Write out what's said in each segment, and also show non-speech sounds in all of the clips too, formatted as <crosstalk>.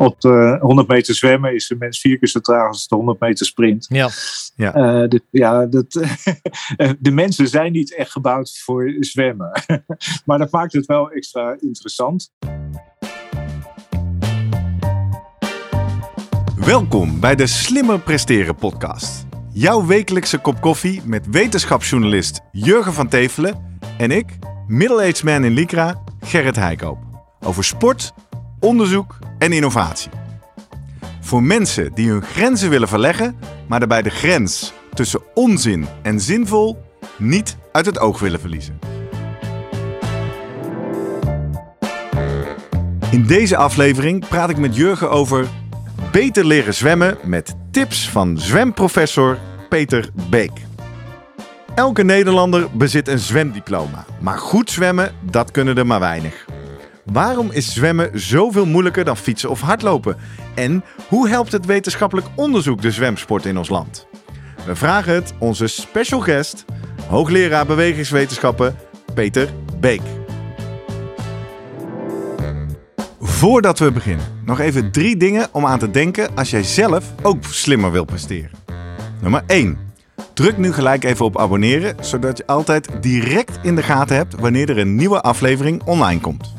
op de 100 meter zwemmen is een mens vier keer zo traag als de 100 meter sprint. Ja. Ja. Uh, de, ja, dat, <laughs> de mensen zijn niet echt gebouwd voor zwemmen. <laughs> maar dat maakt het wel extra interessant. Welkom bij de Slimmer Presteren podcast. Jouw wekelijkse kop koffie met wetenschapsjournalist Jurgen van Tevelen en ik, middle-aged man in Lycra, Gerrit Heikoop. Over sport, onderzoek en innovatie. Voor mensen die hun grenzen willen verleggen, maar daarbij de grens tussen onzin en zinvol niet uit het oog willen verliezen. In deze aflevering praat ik met Jurgen over beter leren zwemmen met tips van zwemprofessor Peter Beek. Elke Nederlander bezit een zwemdiploma, maar goed zwemmen, dat kunnen er maar weinig. Waarom is zwemmen zoveel moeilijker dan fietsen of hardlopen? En hoe helpt het wetenschappelijk onderzoek de zwemsport in ons land? We vragen het onze special guest, hoogleraar bewegingswetenschappen Peter Beek. Voordat we beginnen, nog even drie dingen om aan te denken als jij zelf ook slimmer wil presteren. Nummer 1. Druk nu gelijk even op abonneren, zodat je altijd direct in de gaten hebt wanneer er een nieuwe aflevering online komt.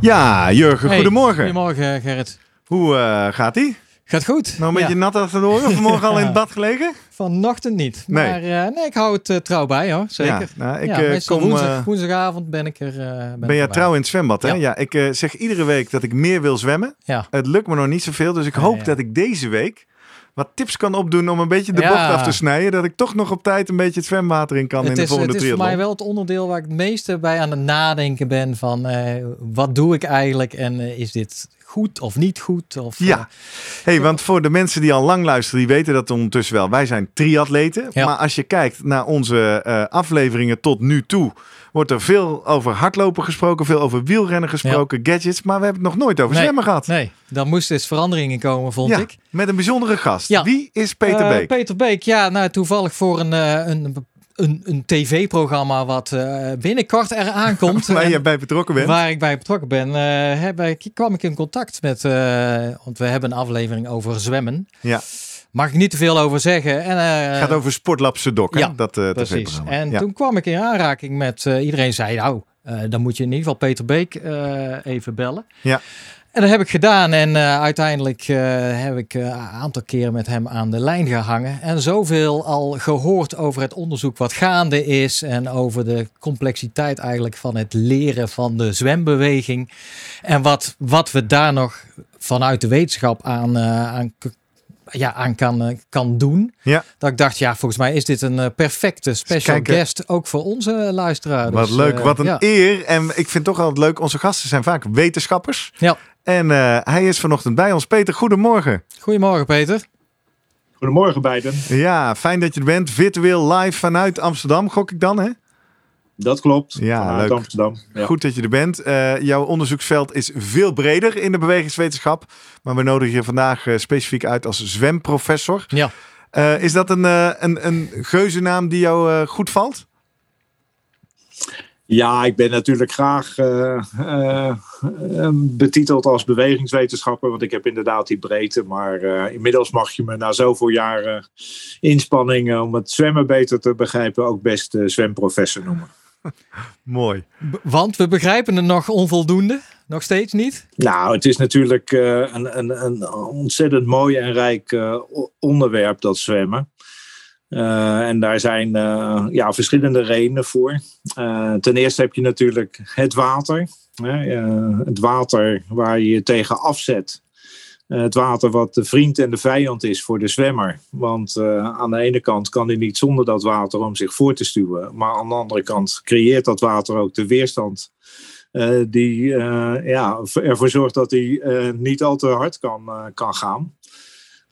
Ja, Jurgen, Hey, goedemorgen. Goedemorgen, Gerrit. Hoe eh, gaat ie? Gaat goed. Nou een beetje Ja. nat achter de oren? Vanmorgen al in <laughs> het bad gelegen? Vanochtend niet. Nee. Maar eh, nee, ik hou het eh, trouw bij hoor. Zeker. Ja, nou, ik Ja, meestal kom... woensdag, woensdagavond ben ik er. ben, ben jij trouw in het zwembad, hè? Ja, ik zeg iedere week dat ik meer wil zwemmen. Ja. Het lukt me nog niet zoveel, dus ik hoop dat ik deze week wat tips kan opdoen om een beetje de Ja. bocht af te snijden. Dat ik toch nog op tijd een beetje het zwemwater in kan in Het de is, volgende het is voor triathlon. mij wel het onderdeel waar ik het meeste bij aan het nadenken ben van eh, wat doe ik eigenlijk en eh, is dit goed of niet goed? Of, Ja, eh, hey, want voor de mensen die al lang luisteren, die weten dat ondertussen wel. Wij zijn triatleten. Ja. Maar als je kijkt naar onze afleveringen tot nu toe, wordt er veel over hardlopen gesproken, veel over wielrennen gesproken, gadgets. Maar we hebben het nog nooit over Nee. zwemmen gehad. nee, daar moesten eens veranderingen komen, vond ja, ik. met een bijzondere gast. Ja. Wie is Peter Eh, Beek? Peter Beek, ja, nou toevallig voor een, eh, een, een, een tv-programma wat eh, binnenkort eraan komt. <laughs> Waar je bij betrokken bent. Waar ik bij betrokken ben, heb ik, kwam ik in contact met, want we hebben een aflevering over zwemmen. Ja. Mag ik niet te veel over zeggen. En, eh, Het gaat over Sportlab Sedok, ja, dat eh Precies. En Ja. toen kwam ik in aanraking met, eh, iedereen zei nou, dan moet je in ieder geval Peter Beek even bellen. Ja. En dat heb ik gedaan en uiteindelijk heb ik een aantal keren met hem aan de lijn gehangen. En zoveel al gehoord over het onderzoek wat gaande is en over de complexiteit eigenlijk van het leren van de zwembeweging. En wat, wat we daar nog vanuit de wetenschap aan, aan, ja, aan kan, eh, kan doen. Ja. Dat ik dacht, ja, volgens mij is dit een eh, perfecte special kijken. guest ook voor onze luisteraar. Wat Dus, leuk, eh, wat een ja. eer. En ik vind toch altijd leuk, onze gasten zijn vaak wetenschappers. Ja. En eh, hij is vanochtend bij ons. Peter, goedemorgen. Goedemorgen, Peter. Goedemorgen beiden. Ja, fijn dat je er bent. Virtueel live vanuit Amsterdam, gok ik dan, hè? Dat klopt. Ja, Vanuit leuk. Amsterdam. Ja. Goed dat je er bent. Eh, jouw onderzoeksveld is veel breder in de bewegingswetenschap. Maar we nodigen je vandaag eh, specifiek uit als zwemprofessor. Ja. Eh, is dat een, een, een geuzennaam die jou eh, goed valt? Ja, ik ben natuurlijk graag eh, eh, eh, betiteld als bewegingswetenschapper, want ik heb inderdaad die breedte. Maar eh, inmiddels mag je me na zoveel jaren inspanningen om het zwemmen beter te begrijpen ook best zwemprofessor noemen. <laughs> Mooi. B- Want we begrijpen het nog onvoldoende. Nog steeds niet. Nou, het is natuurlijk eh, een, een, een ontzettend mooi en rijk eh, onderwerp, dat zwemmen. Eh, en daar zijn eh, ja, verschillende redenen voor. Eh, ten eerste heb je natuurlijk het water. Hè, eh, het water waar je je tegen afzet. Eh, het water wat de vriend en de vijand is voor de zwemmer. Want eh, aan de ene kant kan hij niet zonder dat water om zich voor te stuwen. Maar aan de andere kant creëert dat water ook de weerstand eh, die ja, ervoor zorgt dat hij niet al te hard kan, kan gaan.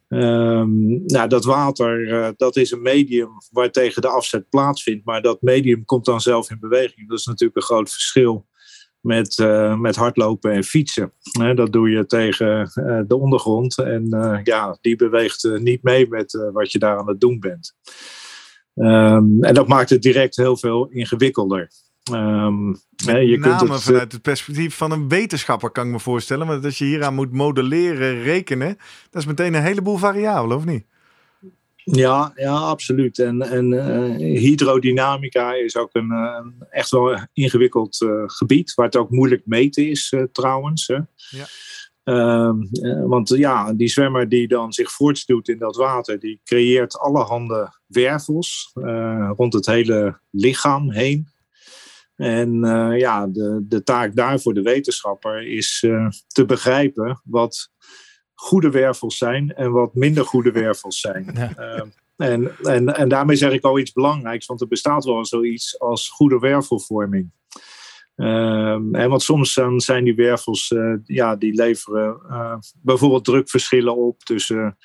Um, nou, dat water, dat is een medium waartegen de afzet plaatsvindt. Maar dat medium komt dan zelf in beweging. Dat is natuurlijk een groot verschil met, uh, met hardlopen en fietsen. dat doe je tegen uh, de ondergrond. En ja, die beweegt niet mee met wat je daar aan het doen bent. Um, en dat maakt het direct heel veel ingewikkelder. Um, je kunt het, vanuit het perspectief van een wetenschapper kan ik me voorstellen. Want als je hieraan moet modelleren, rekenen, dat is meteen een heleboel variabelen, of niet? Ja, ja absoluut. En, en uh, hydrodynamica is ook een, uh, echt wel ingewikkeld uh, gebied, waar het ook moeilijk meten is trouwens. Hè. Ja. Um, want ja, die zwemmer die dan zich voortstuwt in dat water, die creëert allerhande wervels rond het hele lichaam heen. En ja, de, de taak daar voor de wetenschapper is te begrijpen wat goede wervels zijn en wat minder goede wervels zijn. Ja. Uh, en, en, en daarmee zeg ik al iets belangrijks, want er bestaat wel zoiets als goede wervelvorming. Ehm, en want soms dan zijn die wervels, ja, die leveren bijvoorbeeld drukverschillen op tussen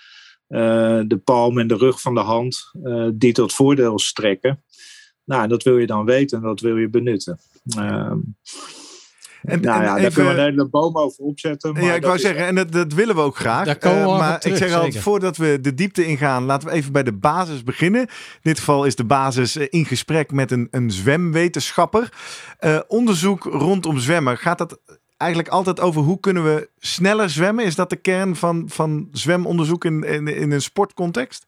de palm en de rug van de hand, die tot voordeel strekken. Nou, dat wil je dan weten en dat wil je benutten. Um, en, nou ja, daar kunnen we een boom over opzetten. Maar ja, ik wou zeggen, en dat, dat, willen we ook graag. Daar komen we uh, maar terug, ik zeg altijd, voordat we de diepte ingaan, laten we even bij de basis beginnen. In dit geval is de basis eh, in gesprek met een, een zwemwetenschapper. Uh, onderzoek rondom zwemmen, gaat dat eigenlijk altijd over hoe kunnen we sneller zwemmen? Is dat de kern van, van zwemonderzoek in, in, in een sportcontext?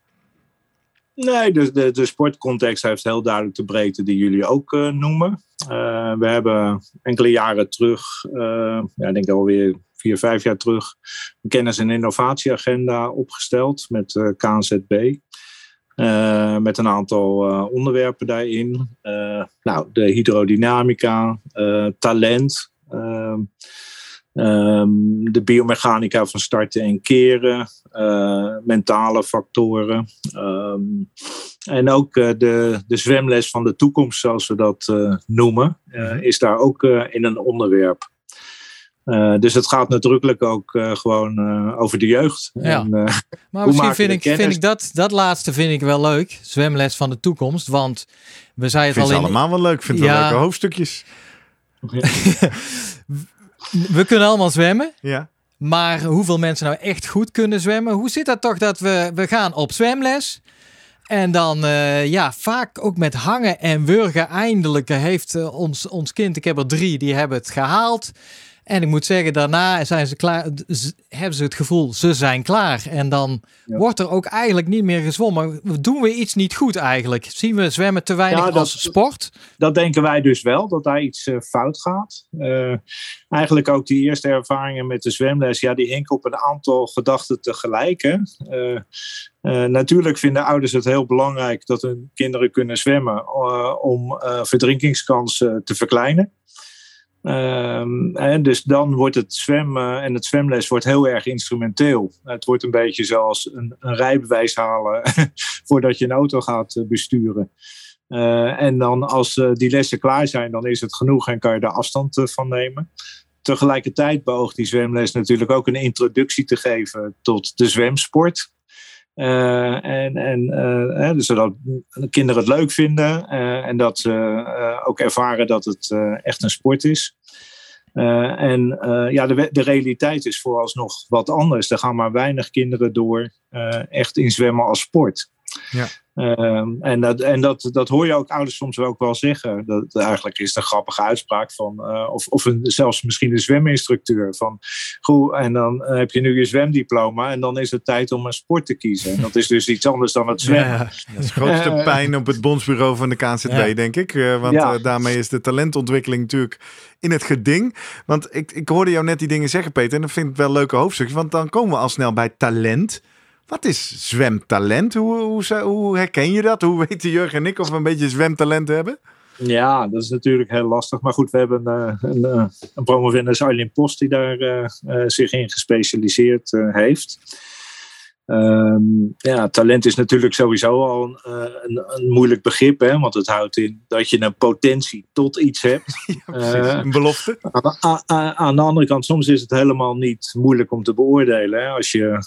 Nee, de, de, de sportcontext heeft heel duidelijk de breedte die jullie ook uh, noemen. Uh, we hebben enkele jaren terug, uh, ja, ik denk alweer vier, vijf jaar terug, een kennis- en innovatieagenda opgesteld met KNZB. met een aantal onderwerpen daarin. nou, de hydrodynamica, talent, Um, de biomechanica van starten en keren, uh, mentale factoren. Um, en ook uh, de, de zwemles van de toekomst, zoals we dat uh, noemen, is daar ook in een onderwerp. dus het gaat nadrukkelijk ook gewoon over de jeugd. Ja. En, <laughs> maar misschien vind ik, vind ik dat, dat laatste vind ik wel leuk. Zwemles van de toekomst. Want we zeiden het al in... allemaal wel leuk. Vind ja. wel leuke hoofdstukjes. <laughs> <laughs> We kunnen allemaal zwemmen. Ja. Maar hoeveel mensen nou echt goed kunnen zwemmen? Hoe zit dat toch dat we, we gaan op zwemles? En dan, uh, ja, vaak ook met hangen en wurgen. Eindelijk heeft uh, ons, ons kind, ik heb er drie, die hebben het gehaald. En ik moet zeggen, daarna zijn ze klaar, hebben ze het gevoel, ze zijn klaar. En dan wordt er ook eigenlijk niet meer gezwommen. Doen we iets niet goed eigenlijk? Zien we zwemmen te weinig ja, dat, als sport? Dat denken wij dus wel, dat daar iets uh, fout gaat. Uh, eigenlijk ook die eerste ervaringen met de zwemles, ja, die hinken op een aantal gedachten tegelijk. Hè? Uh, natuurlijk vinden ouders het heel belangrijk dat hun kinderen kunnen zwemmen om verdrinkingskansen te verkleinen. En dus dan wordt het zwemmen en het zwemles wordt heel erg instrumenteel. Het wordt een beetje zoals een, een rijbewijs halen <laughs> voordat je een auto gaat eh, besturen. Uh, en dan als uh, die lessen klaar zijn, dan is het genoeg en kan je daar afstand van nemen. Tegelijkertijd beoogt die zwemles natuurlijk ook een introductie te geven tot de zwemsport. Uh, en en uh, dus zodat kinderen het leuk vinden uh, en dat ze ook ervaren dat het echt een sport is. en ja, de, de realiteit is vooralsnog wat anders. Er gaan maar weinig kinderen door echt in zwemmen als sport. Ja. Ehm, en dat, en dat, dat hoor je ook ouders soms ook wel zeggen. Dat, eigenlijk is het een grappige uitspraak van, uh, of, of een, zelfs misschien een zweminstructeur. Van, goed, en dan heb je nu je zwemdiploma en dan is het tijd om een sport te kiezen. En dat is dus iets anders dan het zwemmen. Ja, dat is de grootste uh, pijn op het bondsbureau van de KNZB, ja. denk ik. Uh, want ja. daarmee is de talentontwikkeling natuurlijk in het geding. Want ik, ik hoorde jou net die dingen zeggen, Peter, en dat vind ik wel leuke hoofdstukjes. Want dan komen we al snel bij talent. Wat is zwemtalent? Hoe, hoe, herken je dat? Hoe weten Jurgen en ik of we een beetje zwemtalent hebben? Ja, dat is natuurlijk heel lastig. Maar goed, we hebben uh, een, uh, een promovendus Arlene Post die daar uh, zich in gespecialiseerd heeft. Ehm, ja, talent is natuurlijk sowieso al een, eh, een, een, moeilijk begrip, hè, want het houdt in dat je een potentie tot iets hebt. <laughs> Ja, precies. een belofte. Aan, de andere kant, soms is het helemaal niet moeilijk om te beoordelen. Hè. Als je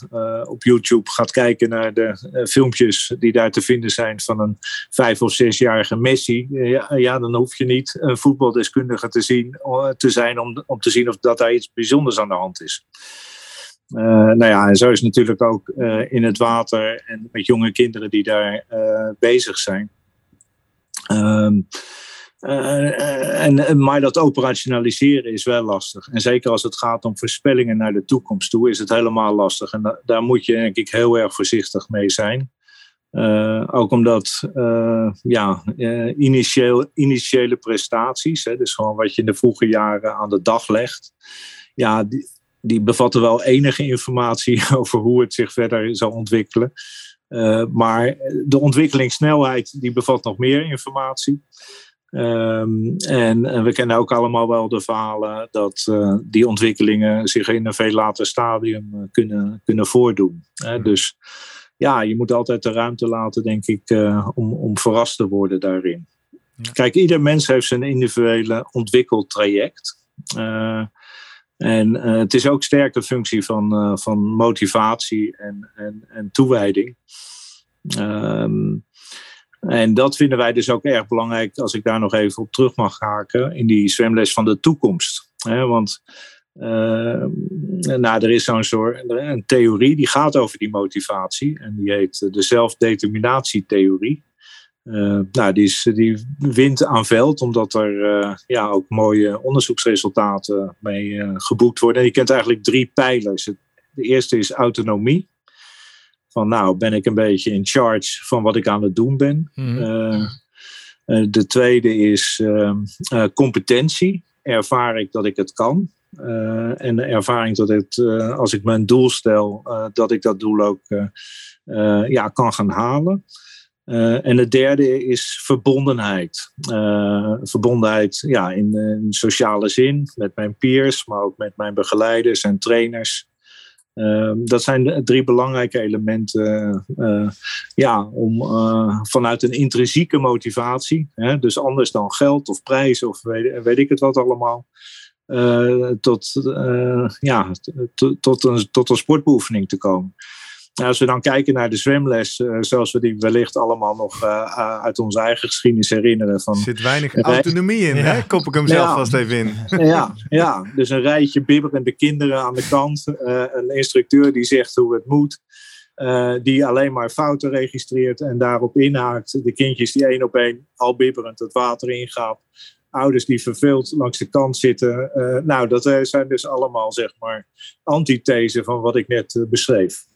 op YouTube gaat kijken naar de filmpjes die daar te vinden zijn van een vijf of zesjarige Messi, ja, ja, dan hoef je niet een voetbaldeskundige te, zien, te zijn om, om te zien of dat daar iets bijzonders aan de hand is. Uh, nou ja, en zo is natuurlijk ook uh, in het water en met jonge kinderen die daar uh, bezig zijn. Um, en, maar dat operationaliseren is wel lastig. En zeker als het gaat om voorspellingen naar de toekomst toe, is het helemaal lastig. En da daar moet je denk ik heel erg voorzichtig mee zijn. ook omdat ja, initiële prestaties, hè, dus gewoon wat je in de vroege jaren aan de dag legt, ja, die, die bevatten wel enige informatie <laughs> over hoe het zich verder zal ontwikkelen. Uh, maar de ontwikkelingssnelheid die bevat nog meer informatie. Um, en, en, we kennen ook allemaal wel de verhalen dat uh, die ontwikkelingen zich in een veel later stadium uh, kunnen, kunnen voordoen. dus ja, je moet altijd de ruimte laten, denk ik, om, om verrast te worden daarin. Ja. Kijk, ieder mens heeft zijn individuele ontwikkeltraject. En uh, het is ook sterk een functie van, uh, van motivatie en, en, en toewijding. Um, en dat vinden wij dus ook erg belangrijk, als ik daar nog even op terug mag haken, in die zwemles van de toekomst. Want uh, nou, er is zo'n soort een theorie die gaat over die motivatie. En die heet de zelfdeterminatietheorie. Uh, nou, die, is, die wint aan veld, omdat er uh, ja, ook mooie onderzoeksresultaten mee uh, geboekt worden. En je kent eigenlijk drie pijlers. De eerste is autonomie. Van nou, ben ik een beetje in charge van wat ik aan het doen ben. Mm. de tweede is ehm, competentie. Ervaar ik dat ik het kan? en de ervaring dat het, als ik mijn doel stel, dat ik dat doel ook ja, kan gaan halen. Uh, en het derde is verbondenheid. Uh, verbondenheid ja, in, in, sociale zin, met mijn peers, maar ook met mijn begeleiders en trainers. Uh, dat zijn de drie belangrijke elementen ja, om vanuit een intrinsieke motivatie, hè, dus anders dan geld of prijs of weet, weet ik het wat allemaal, tot, ja, tot, een, tot een sportbeoefening te komen. Nou, als we dan kijken naar de zwemles, uh, zoals we die wellicht allemaal nog uh, uit onze eigen geschiedenis herinneren. Van, er zit weinig autonomie in, ja. hè? kop ik hem zelf ja. vast even in. Ja, ja, dus een rijtje bibberende kinderen aan de kant. Uh, een instructeur die zegt hoe het moet. die alleen maar fouten registreert en daarop inhaakt. De kindjes die één op één al bibberend het water ingaan. Ouders die verveeld langs de kant zitten. nou, dat zijn dus allemaal zeg maar antithesen van wat ik net beschreef.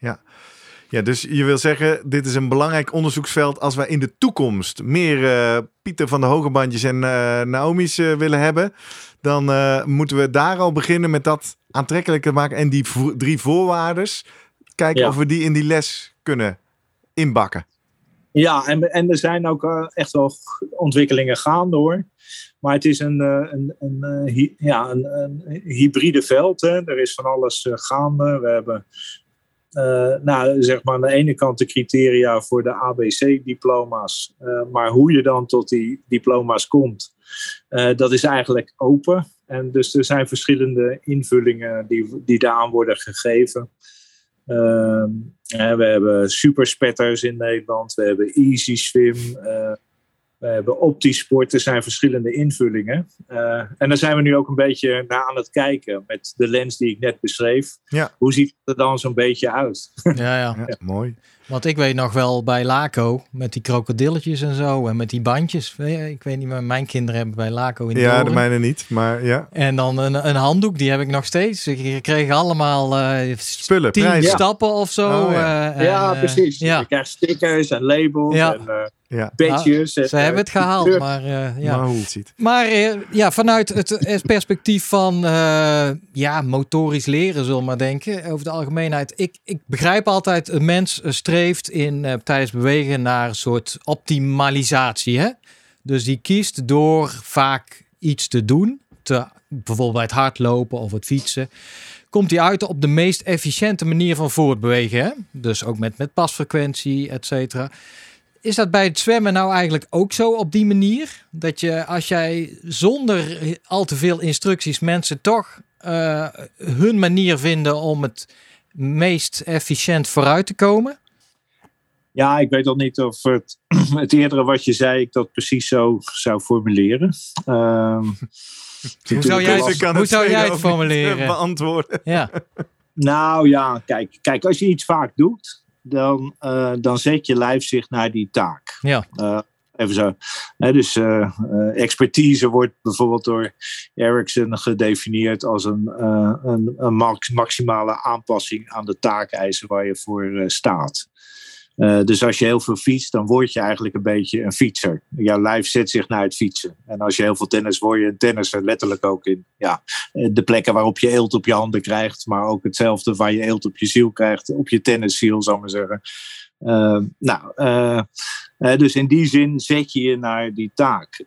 Ja, ja. Ja, dus je wil zeggen, dit is een belangrijk onderzoeksveld als wij in de toekomst meer uh, Pieter van de Hogebandjes en uh, Naomi's uh, willen hebben. Dan moeten we daar al beginnen met dat aantrekkelijker maken en die vo drie voorwaarden. Kijken ja. of we die in die les kunnen inbakken. Ja, en, en er zijn ook echt wel ontwikkelingen gaande hoor. Maar het is een, een, een, ja, een, een hybride veld. Hè. Er is van alles gaande. We hebben uh, nou, zeg maar aan de ene kant de criteria voor de ABC-diploma's. Uh, maar hoe je dan tot die diploma's komt, uh, dat is eigenlijk open. En dus er zijn verschillende invullingen die, die daaraan worden gegeven. Ehm, we hebben superspetters in Nederland, we hebben Easy Swim, we hebben optisch sport, er zijn verschillende invullingen. Uh, en daar zijn we nu ook een beetje naar aan het kijken met de lens die ik net beschreef. Ja. Hoe ziet het er dan zo'n beetje uit? Ja, ja. ja, mooi. Want ik weet nog wel bij Laco met die krokodilletjes en zo en met die bandjes. Ik weet niet meer, mijn kinderen hebben bij Laco in de Ja, de mijne niet, maar ja. En dan een, een handdoek, die heb ik nog steeds. Je kreeg allemaal uh, spullen, tien prijzen. stappen of zo. Oh, ja. Uh, ja, precies. Ja. Je krijgt stickers en labels ja. en uh, ja. badges. Nou, ze en, hebben het gehaald, maar ja. Maar hoe het ziet. Maar ja, vanuit het perspectief van ja, motorisch leren, zullen we maar denken, over de algemeenheid. Ik, ik begrijp altijd, een mens streeft in, uh, tijdens bewegen naar een soort optimalisatie. Hè? Dus die kiest door vaak iets te doen, te bijvoorbeeld bij het hardlopen of het fietsen, komt hij uit op de meest efficiënte manier van voortbewegen. Hè? Dus ook met, met pasfrequentie, et cetera. Is dat bij het zwemmen nou eigenlijk ook zo op die manier? Dat je als jij zonder al te veel instructies mensen toch uh, hun manier vinden om het meest efficiënt vooruit te komen? Ja, ik weet al niet of het, <clears throat> het eerdere wat je zei, ik dat precies zo zou formuleren. <laughs> Um, hoe zou jij, het, hoe zou jij het formuleren? Beantwoorden. Ja. <laughs> Nou ja, kijk, kijk, als je iets vaak doet, dan, uh, dan zet je lijf zich naar die taak. Ja. Uh, even zo. dus uh, expertise wordt bijvoorbeeld door Ericsson gedefinieerd als een, een, een maximale aanpassing aan de taakeisen waar je voor staat. Uh, dus als je heel veel fietst, dan word je eigenlijk een beetje een fietser. Jouw lijf zet zich naar het fietsen. En als je heel veel tennis, word je een tennisser. Letterlijk ook in ja, de plekken waarop je eelt op je handen krijgt. Maar ook hetzelfde waar je eelt op je ziel krijgt. Op je tennisziel, zal ik maar zeggen. Uh, nou, dus in die zin zet je je naar die taak.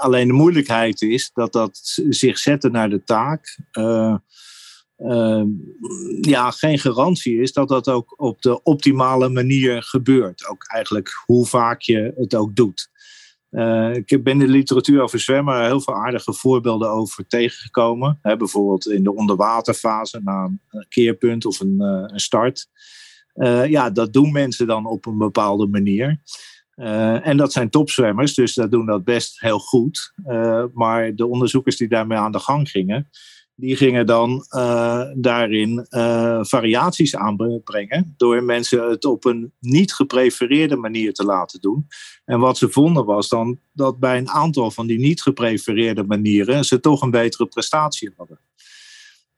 alleen de moeilijkheid is dat dat zich zetten naar de taak uh, ja, geen garantie is dat dat ook op de optimale manier gebeurt. Ook eigenlijk hoe vaak je het ook doet. Uh, ik ben in de literatuur over zwemmen heel veel aardige voorbeelden over tegengekomen. bijvoorbeeld in de onderwaterfase na een keerpunt of een, uh, een start. Uh, ja, dat doen mensen dan op een bepaalde manier. en dat zijn topzwemmers, dus dat doen dat best heel goed. maar de onderzoekers die daarmee aan de gang gingen, die gingen dan uh, daarin uh, variaties aanbrengen door mensen het op een niet geprefereerde manier te laten doen. En wat ze vonden was dan dat bij een aantal van die niet geprefereerde manieren ze toch een betere prestatie hadden.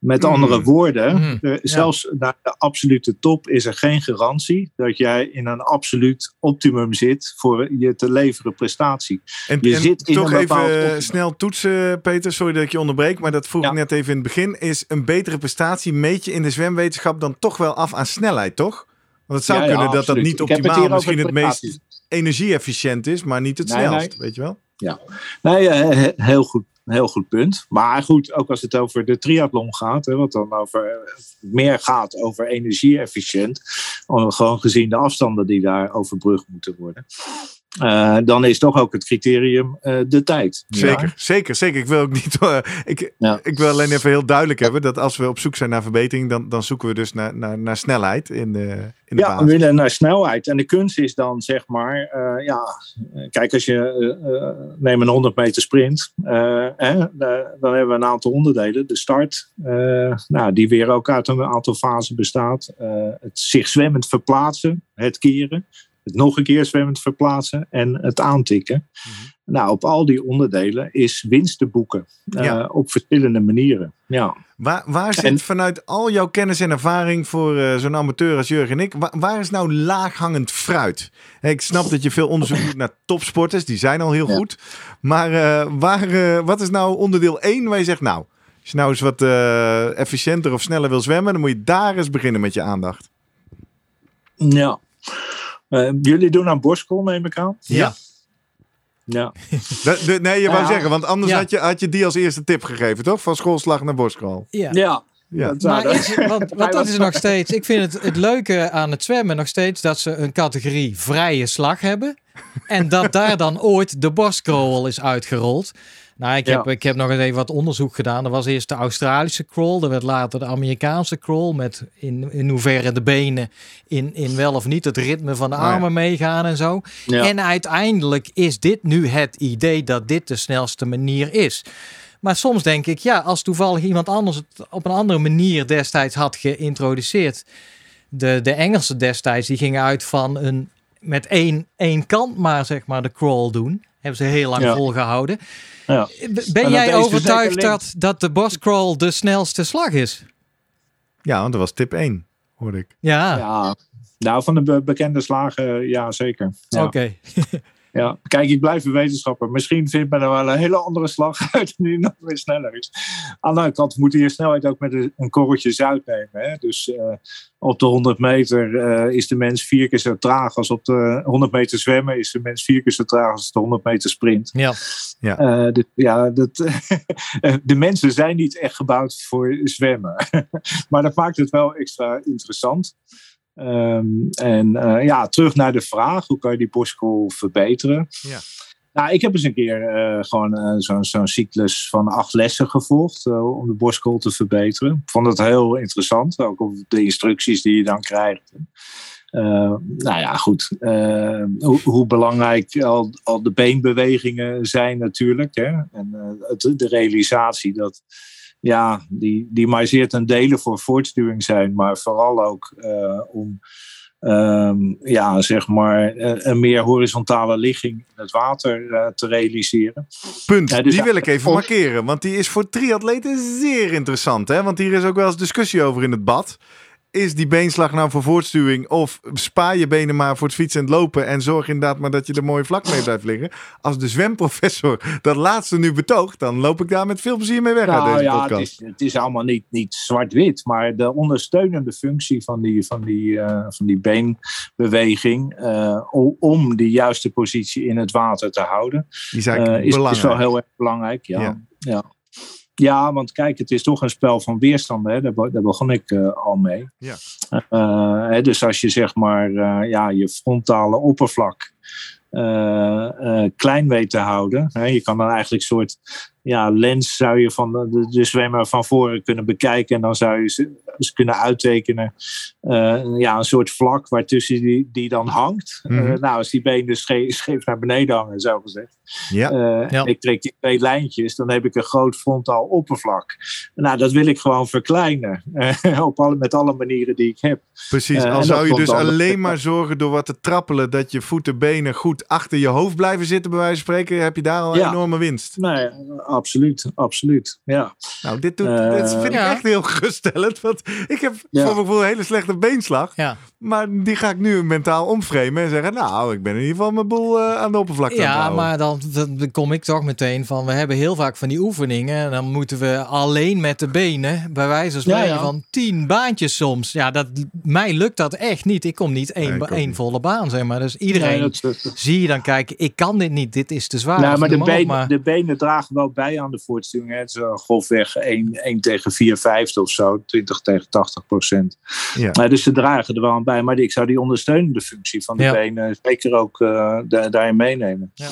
Met andere mm. woorden, mm. uh, zelfs naar de absolute top is er geen garantie dat jij in een absoluut optimum zit voor je te leveren prestatie. En, je zit in toch even snel toetsen, Peter, sorry dat ik je onderbreek, maar dat vroeg ik net even in het begin. Is een betere prestatie meet je in de zwemwetenschap dan toch wel af aan snelheid, toch? Want het zou ja, kunnen dat dat niet optimaal misschien het, meest energie-efficiënt is, maar niet het snelst, weet je wel? Ja, nee, uh, heel goed een heel goed punt. Maar goed, ook als het over de triathlon gaat, hè, wat dan over meer gaat over energie-efficiënt, gewoon gezien de afstanden die daar overbrugd moeten worden. Uh, dan is toch ook het criterium uh, de tijd. Zeker, zeker, zeker. Ik wil ook niet. Uh, <laughs> ik, ja. ik wil alleen even heel duidelijk hebben dat als we op zoek zijn naar verbetering, dan, dan zoeken we dus naar, naar, naar snelheid in de, in de Ja, we willen naar snelheid. En de kunst is dan zeg maar, ja, kijk, als je neem een 100 meter sprint, hè, dan hebben we een aantal onderdelen. De start, nou, die weer ook uit een aantal fasen bestaat. het zich zwemmend verplaatsen, het keren het nog een keer zwemmend verplaatsen en het aantikken. Mhm. Nou, op al die onderdelen is winst te boeken. Uh, op verschillende manieren. Ja. Waar, waar zit vanuit al jouw kennis en ervaring voor uh, zo'n amateur als Jurgen en ik, waar, waar, is nou laaghangend fruit? ik snap dat je veel onderzoek doet naar topsporters, die zijn al heel goed. Maar uh, waar, wat is nou onderdeel 1 waar je zegt, nou, als je nou eens wat efficiënter of sneller wil zwemmen, dan moet je daar eens beginnen met je aandacht. Ja. Uh, jullie doen aan borstcrawl, neem ik aan? Ja. Ja. <laughs> de, nee, je wou zeggen, want anders had, je, had je die als eerste tip gegeven, toch? Van schoolslag naar borstcrawl. Ja. ja. Ja. Maar is, want, want dat is <laughs> nog steeds. Ik vind het, het leuke aan het zwemmen nog steeds dat ze een categorie vrije slag hebben. En dat daar dan ooit de borstcrawl is uitgerold. Nou, ik heb, ik heb nog eens even wat onderzoek gedaan. Er was eerst de Australische crawl, er werd later de Amerikaanse crawl. Met in, in hoeverre de benen in, in wel of niet het ritme van de armen meegaan en zo. En uiteindelijk is dit nu het idee dat dit de snelste manier is. Maar soms denk ik, ja, als toevallig iemand anders het op een andere manier destijds had geïntroduceerd. De, de Engelsen destijds, die gingen uit van een met één, één kant maar, zeg maar, de crawl doen. Hebben ze heel lang volgehouden. Ja. Ben jij dus overtuigd dat, dat de boss crawl de snelste slag is? Ja, want dat was tip 1, hoorde ik. Ja. ja. Nou, van de bekende slagen, ja, zeker. Oké. <laughs> ja, kijk, ik blijf een wetenschapper. Misschien vindt men er wel een hele andere slag <laughs> uit die nog weer sneller is. Aan de andere kant moet je je snelheid ook met een korreltje zout nemen. Hè? Dus uh, op de 100 meter uh, is de mens vier keer zo traag als op de 100 meter zwemmen. Is de mens vier keer zo traag als de 100 meter sprint. Ja, ja. Uh, de, ja dat, <laughs> de mensen zijn niet echt gebouwd voor zwemmen. <laughs> maar dat maakt het wel extra interessant. Um, en uh, ja, terug naar de vraag: hoe kan je die borstkool verbeteren? Ja. Nou, ik heb eens een keer uh, gewoon uh, zo'n cyclus van acht lessen gevolgd om de borstkool te verbeteren. Ik vond het heel interessant, ook op de instructies die je dan krijgt. nou ja, goed. Hoe, hoe, belangrijk al, al, de beenbewegingen zijn natuurlijk. Hè? En het, de realisatie dat ja, die, die maar zeer ten dele voor voortstuwing zijn, maar vooral ook uh, om um, ja, zeg maar eh, een meer horizontale ligging in het water uh, te realiseren. Punt, dus die wil ik even markeren, want die is voor triatleten zeer interessant. Hè? Want hier is ook wel eens discussie over in het bad is die beenslag nou voor voortstuwing of spaar je benen maar voor het fietsen en het lopen en zorg inderdaad maar dat je er mooi vlak mee blijft liggen. Als de zwemprofessor dat laatste nu betoogt, dan loop ik daar met veel plezier mee weg nou, uit deze ja, podcast. Het is, het is allemaal niet, niet zwart-wit, maar de ondersteunende functie van die, van die, uh, van die beenbeweging uh, om die juiste positie in het water te houden, die is, uh, is, is, wel heel erg belangrijk. ja. ja. ja. Ja, want kijk, het is toch een spel van weerstanden. Hè? Daar, daar begon ik uh, al mee. Ja. Uh, hè, dus als je zeg maar uh, ja, je frontale oppervlak klein weet te houden. Hè? Je kan dan eigenlijk een soort ja, lens zou je van de, de zwemmer van voren kunnen bekijken. En dan zou je ze, ze kunnen uittekenen. Uh, ja, een soort vlak waartussen die, die dan hangt. Mm -hmm. uh, nou, als die benen scheef, scheef naar beneden hangen, zo gezegd. Ja. Uh, ja. Ik trek die twee lijntjes, dan heb ik een groot frontaal oppervlak. Nou, dat wil ik gewoon verkleinen. <laughs> op alle, met alle manieren die ik heb. Precies, al zou je dus alleen maar zorgen door wat te trappelen... dat je voeten, benen goed achter je hoofd blijven zitten, bij wijze van spreken... heb je daar al een ja. enorme winst. Nee, absoluut, absoluut. Ja. Nou, dit, doet, uh, dit vind ik ja. echt heel geruststellend. Want ik heb ja. voor mijn gevoel een hele slechte beenslag. Ja. Maar die ga ik nu mentaal omframen en zeggen... nou, ik ben in ieder geval mijn boel uh, aan de oppervlakte Ja, maar dan, dan, kom ik toch meteen van... we hebben heel vaak van die oefeningen... en dan moeten we alleen met de benen... bij wijze van spreken van tien baantjes soms. Ja, dat, mij lukt dat echt niet. Ik kom niet één, nee, één volle baan, zeg maar. Dus iedereen nee, zie je dan kijken... ik kan dit niet, dit is te zwaar. Nou, maar de, benen, maar de benen dragen wel bij aan de voortstuwing. Het is grofweg 1, 1 tegen 4 vijfde of zo. 20 tegen 80 procent. Ja. Uh, dus ze dragen er wel aan bij. Maar ik zou die ondersteunende functie van de ja. benen zeker ook uh, da daarin meenemen. Ja.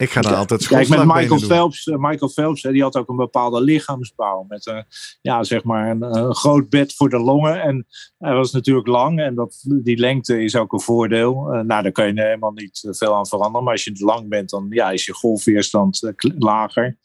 Ik ga dan altijd Kijk, met Michael Phelps, Michael Phelps, die had ook een bepaalde lichaamsbouw. Met uh, ja, zeg maar een, een, groot bed voor de longen. En hij was natuurlijk lang. En dat, die lengte is ook een voordeel. Uh, nou, daar kan je helemaal niet veel aan veranderen. Maar als je lang bent, dan ja, is je golfweerstand lager.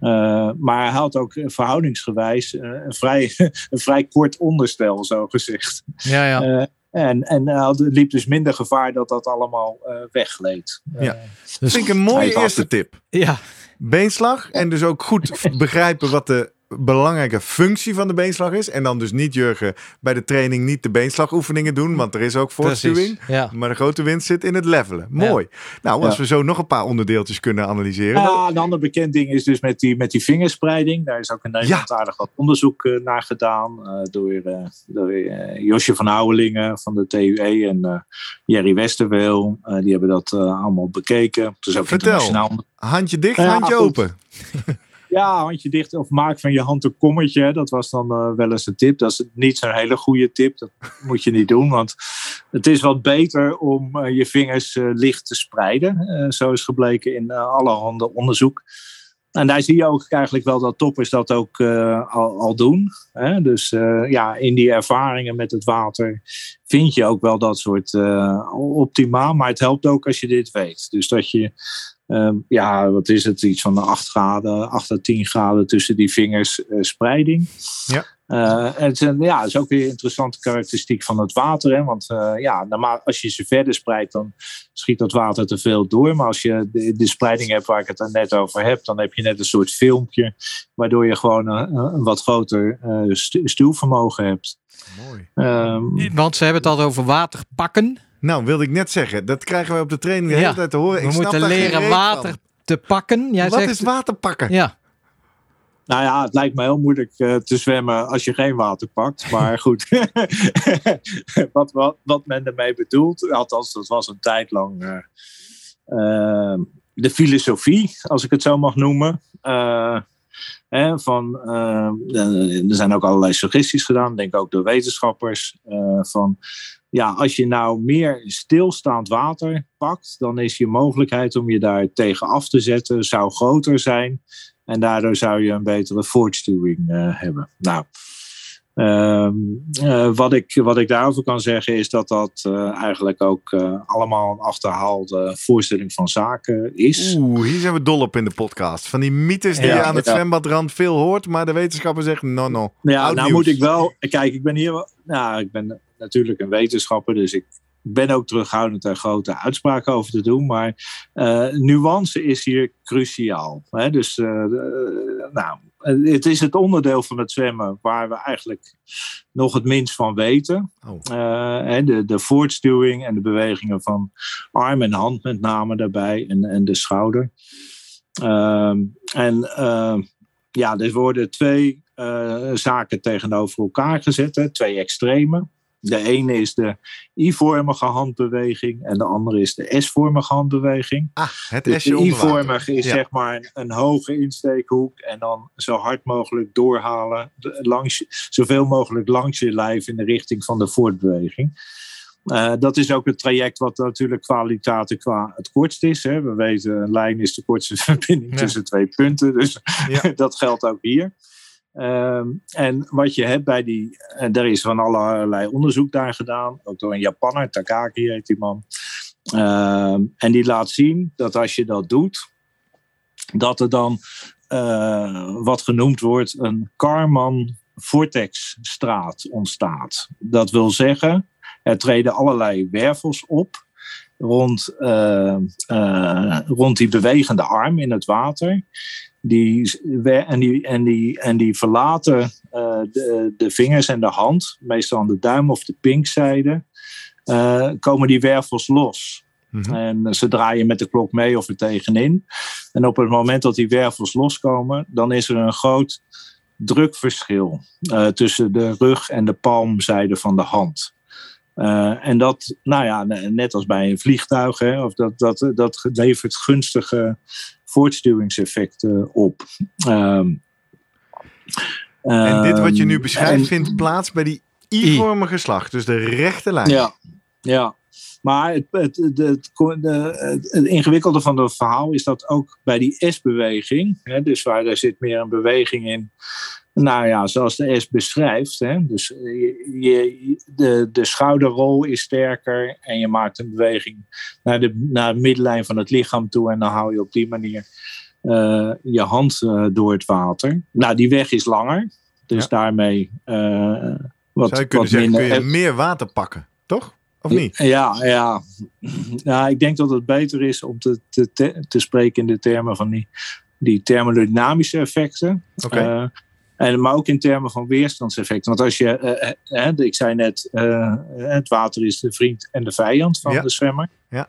Uh, maar hij had ook verhoudingsgewijs uh, een, vrij, <laughs> een vrij kort onderstel, zo gezegd. Ja, ja. Uh, en, en uh, liep dus minder gevaar dat dat allemaal uh, weggleed. Ja. Dus vind ik een mooie eerste tip. Ja. Beenslag. En dus ook goed begrijpen wat de belangrijke functie van de beenslag is. En dan dus niet, Jurgen, bij de training niet de beenslagoefeningen doen. Want er is ook voortstuwing. Ja. Maar de grote winst zit in het levelen. Mooi. Ja. Nou, als ja. we zo nog een paar onderdeeltjes kunnen analyseren. Ja, een ander bekend ding is dus met die, met die vingerspreiding. Daar is ook Nederland aardig wat onderzoek uh, naar gedaan. Uh, door uh, door Josje van Houwelingen van de TUE en Jerry Westerweel. die hebben dat allemaal bekeken. Dus ook Vertel, internationaal... handje dicht, handje open. <laughs> Ja, handje dicht of maak van je hand een kommetje. Dat was dan uh, wel eens een tip. Dat is niet zo'n hele goede tip. Dat <laughs> moet je niet doen. Want het is wat beter om uh, je vingers uh, licht te spreiden. zo is gebleken in allerhande onderzoek. En daar zie je ook eigenlijk wel dat toppers dat ook al, al, doen. Hè? Dus ja, in die ervaringen met het water vind je ook wel dat soort optimaal. Maar het helpt ook als je dit weet. Dus dat je Um, ja, wat is het? Iets van de 8 graden, 8 à 10 graden tussen die vingers uh, spreiding. Ja. Uh, en het, ja, dat is ook weer een interessante karakteristiek van het water. Hè? Want uh, ja, normaal, als je ze verder spreidt, dan schiet dat water te veel door. Maar als je de, de spreiding hebt waar ik het net over heb, dan heb je net een soort filmpje. Waardoor je gewoon een, een wat groter stu stuwvermogen hebt. Mooi. Um, Want ze hebben het al over waterpakken. Nou, wilde ik net zeggen. Dat krijgen we op de training de hele Ja. tijd te horen. We ik moeten leren water van. te pakken. Jij Wat zegt, is water pakken? Ja, Nou ja, het lijkt me heel moeilijk eh, te zwemmen als je geen water pakt. Maar <laughs> goed, <laughs> wat, wat, wat men ermee bedoelt, althans dat was een tijd lang eh, eh, de filosofie, als ik het zo mag noemen. Eh, hè, van, er zijn ook allerlei suggesties gedaan, denk ook door wetenschappers. eh, van ja, als je nou meer stilstaand water pakt, dan is je mogelijkheid om je daar tegen af te zetten, zou groter zijn. En daardoor zou je een betere voortstuwing eh, hebben. Nou, ehm, eh, wat, ik, wat ik daarover kan zeggen is dat dat eh, eigenlijk ook allemaal een achterhaalde voorstelling van zaken is. Oeh, hier zijn we dol op in de podcast. Van die mythes die Ja, je aan het ja. zwembadrand veel hoort, maar de wetenschapper zegt no, no. Ja, Oud nou nieuws. moet ik wel. Kijk, ik ben hier. Nou, ik ben natuurlijk een wetenschapper, dus ik ben ook terughoudend daar grote uitspraken over te doen. Maar eh, nuance is hier cruciaal. Hè? Dus, eh, de- nou, het is het onderdeel van het zwemmen waar we eigenlijk nog het minst van weten. Oh. Eh, de, de voortstuwing en de bewegingen van arm en hand met name daarbij en, en de schouder. Ehm, en ehm, ja, er worden twee eh, zaken tegenover elkaar gezet, hè, twee extremen. De ene is de I-vormige handbeweging en de andere is de S-vormige handbeweging. Ah, het Dus de. I-vormige is Ja. zeg maar een, een hoge insteekhoek en dan zo hard mogelijk doorhalen, langs, zoveel mogelijk langs je lijf in de richting van de voortbeweging. Eh, dat is ook het traject wat natuurlijk kwaliteiten qua het kortst is. Hè. We weten, een lijn is de kortste <laughs> verbinding Ja. tussen twee punten. Dus Ja. <laughs> dat geldt ook hier. Ehm, en wat je hebt bij die, en er is van allerlei onderzoek daar gedaan, ook door een Japanner, Takaki heet die man. Ehm, en die laat zien dat als je dat doet, dat er dan eh, wat genoemd wordt een Karman vortex straat ontstaat. Dat wil zeggen, er treden allerlei wervels op rond, eh, eh, rond die bewegende arm in het water. Die, en, die, en, die, en die verlaten eh, de, de vingers en de hand, meestal aan de duim of de pinkzijde, eh, komen die wervels los. Mhm. En ze draaien met de klok mee of er tegenin. En op het moment dat die wervels loskomen, dan is er een groot drukverschil eh, tussen de rug en de palmzijde van de hand. Eh, en dat, nou ja, net als bij een vliegtuig, hè, of dat, dat, dat levert gunstige voortstuwingseffecten op. Ehm, En dit wat je nu ehm, beschrijft en- vindt plaats bij die I-vormige slag. Dus de rechte lijn. ja, ja. Maar het, het, het, het, de- het- het ingewikkelde van het verhaal is dat ook bij die S-beweging, dus waar daar zit meer een beweging in, nou ja, zoals de S beschrijft. Hè, dus je, je- de, de schouderrol is sterker en je maakt een beweging naar de, naar de middenlijn van het lichaam toe en dan hou je op die manier eh, je hand eh, door het water. Nou, die weg is langer, dus Ja. daarmee uh, wat, Zou je kunnen wat zeggen, kun je meer water pakken, toch? Of niet? Ja, ja. ja, ik denk dat het beter is om te, te, te, te spreken in de termen van die, die thermodynamische effecten. Oké. En, maar ook in termen van weerstandseffecten. Want als je, eh, eh, ik zei net, eh, het water is de vriend en de vijand van Ja. de zwemmer. Ja.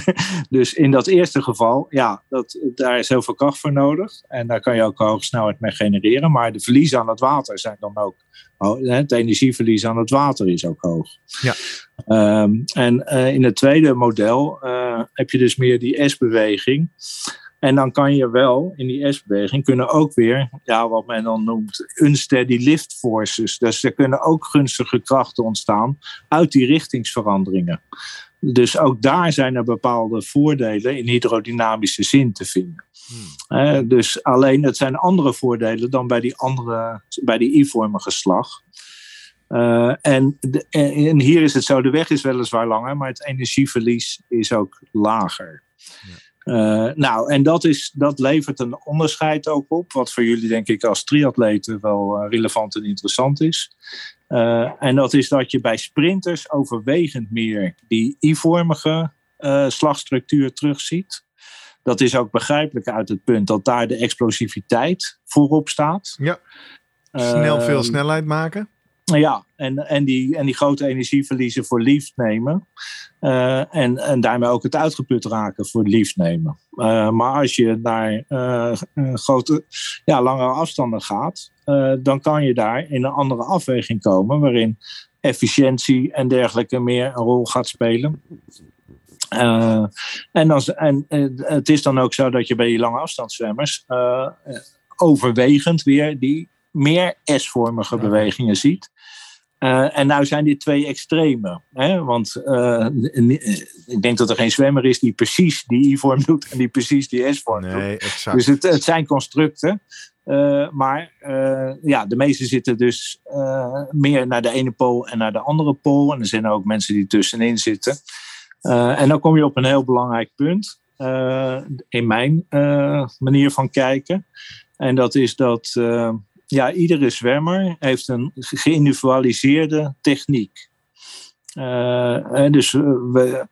<laughs> dus in dat eerste geval, ja, dat, daar is heel veel kracht voor nodig. En daar kan je ook hoge snelheid mee genereren. Maar de verliezen aan het water zijn dan ook, het energieverlies aan het water is ook hoog. Ja. Ehm, en in het tweede model heb je dus meer die S-beweging. En dan kan je wel in die S-beweging kunnen ook weer, ja, wat men dan noemt, unsteady lift forces. Dus er kunnen ook gunstige krachten ontstaan uit die richtingsveranderingen. Dus ook daar zijn er bepaalde voordelen in hydrodynamische zin te vinden. Eh, dus alleen het zijn andere voordelen dan bij die andere, bij die I-vormige slag. Uh, en, de, en, hier is het zo, de weg is weliswaar langer, maar het energieverlies is ook lager. Ja. Uh, nou, en dat, is, dat levert een onderscheid ook op, wat voor jullie denk ik als triatleten wel uh, relevant en interessant is. Uh, en dat is dat je bij sprinters overwegend meer die I-vormige uh, slagstructuur terugziet. Dat is ook begrijpelijk uit het punt dat daar de explosiviteit voorop staat. Ja. Snel veel snelheid maken. Ja, en, en, die, en die grote energieverliezen voor lief nemen. Uh, en, en daarmee ook het uitgeput raken voor lief nemen. Uh, maar als je naar uh, grote, ja, langere afstanden gaat, dan kan je daar in een andere afweging komen, waarin efficiëntie en dergelijke meer een rol gaat spelen. en, als, en het is dan ook zo dat je bij die lange afstandszwemmers overwegend weer die meer S-vormige bewegingen ziet. Uh, en nou zijn dit twee extremen. Hè? Want uh, ik denk dat er geen zwemmer is die precies die I-vorm <laughs> doet en die precies die S-vorm nee, doet. Exact. Dus het, het zijn constructen. Uh, maar ja, de meeste zitten dus meer naar de ene pool en naar de andere pool. En er zijn ook mensen die tussenin zitten. en dan kom je op een heel belangrijk punt. in mijn manier van kijken. En dat is dat ja, iedere zwemmer heeft een geïndividualiseerde techniek. Uh, dus eh, we,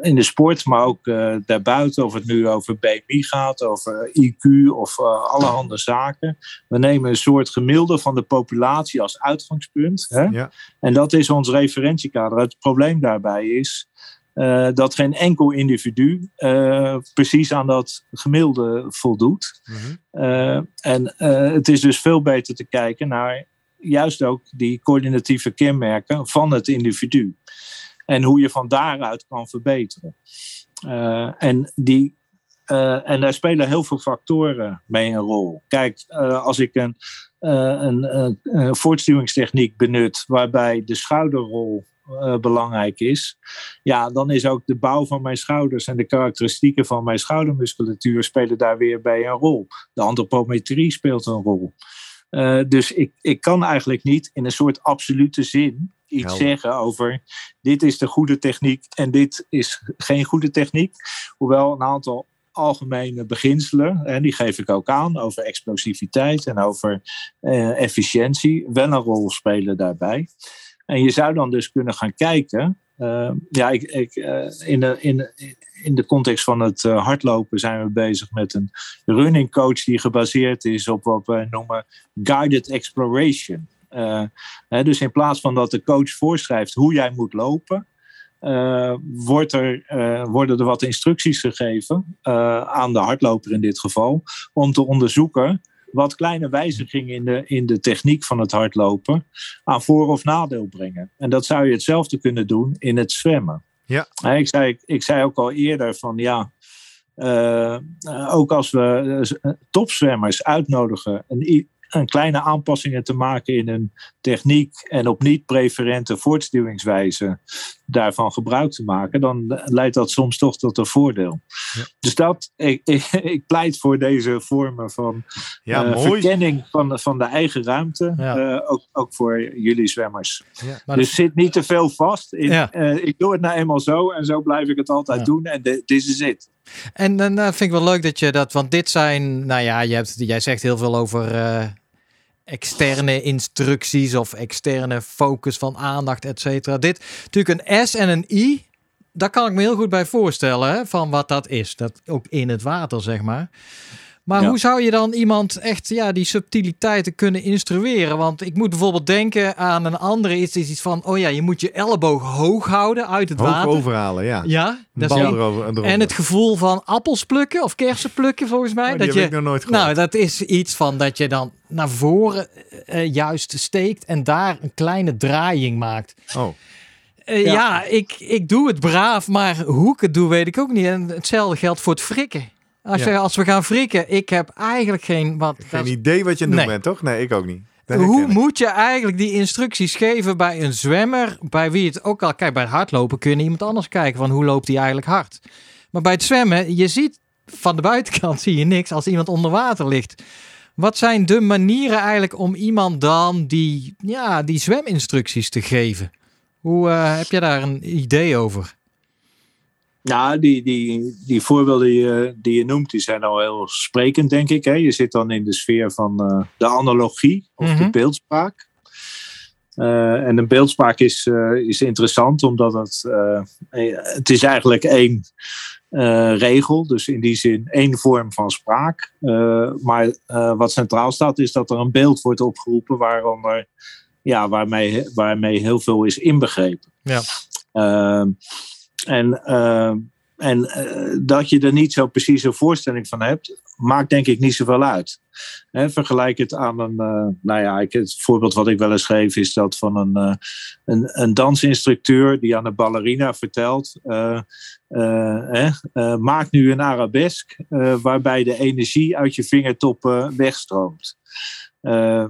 in de sport, maar ook uh, daarbuiten, of het nu over BMI gaat, over IQ of uh, allerhande zaken. We nemen een soort gemiddelde van de populatie als uitgangspunt. Hè? Ja. En dat is ons referentiekader. Het probleem daarbij is uh, dat geen enkel individu uh, precies aan dat gemiddelde voldoet. Mm -hmm. uh, en het is dus veel beter te kijken naar juist ook die coördinatieve kenmerken van het individu. En hoe je van daaruit kan verbeteren. en, die, en daar spelen heel veel factoren mee een rol. Kijk, als ik een, een, een, een voortstuwingstechniek benut waarbij de schouderrol uh, belangrijk is, ja, dan is ook de bouw van mijn schouders en de karakteristieken van mijn schoudermusculatuur spelen daar weer bij een rol. De antropometrie speelt een rol. Uh, dus ik, ik kan eigenlijk niet in een soort absolute zin iets zeggen over dit is de goede techniek en dit is geen goede techniek. Hoewel een aantal algemene beginselen, en die geef ik ook aan, over explosiviteit en over uh, efficiëntie, wel een rol spelen daarbij. En je zou dan dus kunnen gaan kijken. Uh, ja, ik, ik, uh, in, de, in, in de context van het uh, hardlopen zijn we bezig met een running coach die gebaseerd is op wat we noemen guided exploration. Dus in plaats van dat de coach voorschrijft hoe jij moet lopen, wordt er, worden er wat instructies gegeven aan de hardloper in dit geval, om te onderzoeken wat kleine wijzigingen in de, in de techniek van het hardlopen aan voor- of nadeel brengen. En dat zou je hetzelfde kunnen doen in het zwemmen. Ja. Ik, zei, ik zei ook al eerder van ja, uh, ook als we uh, topzwemmers uitnodigen een, een kleine aanpassingen te maken in hun techniek en op niet-preferente voortstuwingswijze daarvan gebruik te maken, dan leidt dat soms toch tot een voordeel. Ja. Dus dat, ik, ik, ik, pleit voor deze vormen van ja, uh, verkenning van, van de eigen ruimte, ja. uh, ook, ook voor jullie zwemmers. dus dat... zit niet te veel vast. In, uh, ik doe het nou eenmaal zo en zo blijf ik het altijd doen en dit is het. En dan vind ik wel leuk dat je dat, want dit zijn, nou ja, je hebt, jij zegt heel veel over externe instructies of externe focus van aandacht, et cetera. Dit natuurlijk een S en een I. Daar kan ik me heel goed bij voorstellen hè, van wat dat is. Dat ook in het water, zeg maar. Maar hoe zou je dan iemand echt ja, die subtiliteiten kunnen instrueren? Want ik moet bijvoorbeeld denken aan een andere iets, iets van: oh ja, je moet je elleboog hoog houden uit het hoog water. overhalen, ja. Ja, dat is erover, en het gevoel van appels plukken of kersen plukken, volgens mij. Oh, dat je, nog nooit Nou, dat is iets van dat je dan naar voren uh, juist steekt en daar een kleine draaiing maakt. Oh. Uh, ja. ja, ik, ik doe het braaf, maar hoe ik het doe, weet ik ook niet. En hetzelfde geldt voor het frikken. Als, je, als we gaan frikken, ik heb eigenlijk geen... Wat, geen idee wat je aan het doen bent, toch? Nee, ik ook niet. Hoe moet je eigenlijk die instructies geven bij een zwemmer, bij wie het ook al... Kijk, bij het hardlopen kun je iemand anders kijken van hoe loopt hij eigenlijk hard. Maar bij het zwemmen, je ziet van de buitenkant <laughs> zie je niks als iemand onder water ligt. Wat zijn de manieren eigenlijk om iemand dan die, ja, die zweminstructies te geven? Hoe uh, heb je daar een idee over? Ja, die, die, die voorbeelden die je, die je noemt, die zijn al heel sprekend, denk ik. Hè? Je zit dan in de sfeer van uh, de analogie of mm -hmm. de beeldspraak. Uh, en een beeldspraak is, uh, is interessant, omdat het, het is eigenlijk één regel. Dus in die zin één vorm van spraak. maar wat centraal staat, is dat er een beeld wordt opgeroepen waaronder ja, waarmee, waarmee heel veel is inbegrepen. Ja. En ehm, en eh, dat je er niet zo precies een voorstelling van hebt, maakt denk ik niet zoveel uit. He, vergelijk het aan een, uh, nou ja, ik, het voorbeeld wat ik wel eens geef is dat van een, uh, een, een, dansinstructeur die aan een ballerina vertelt, maak nu een arabesk waarbij de energie uit je vingertoppen wegstroomt.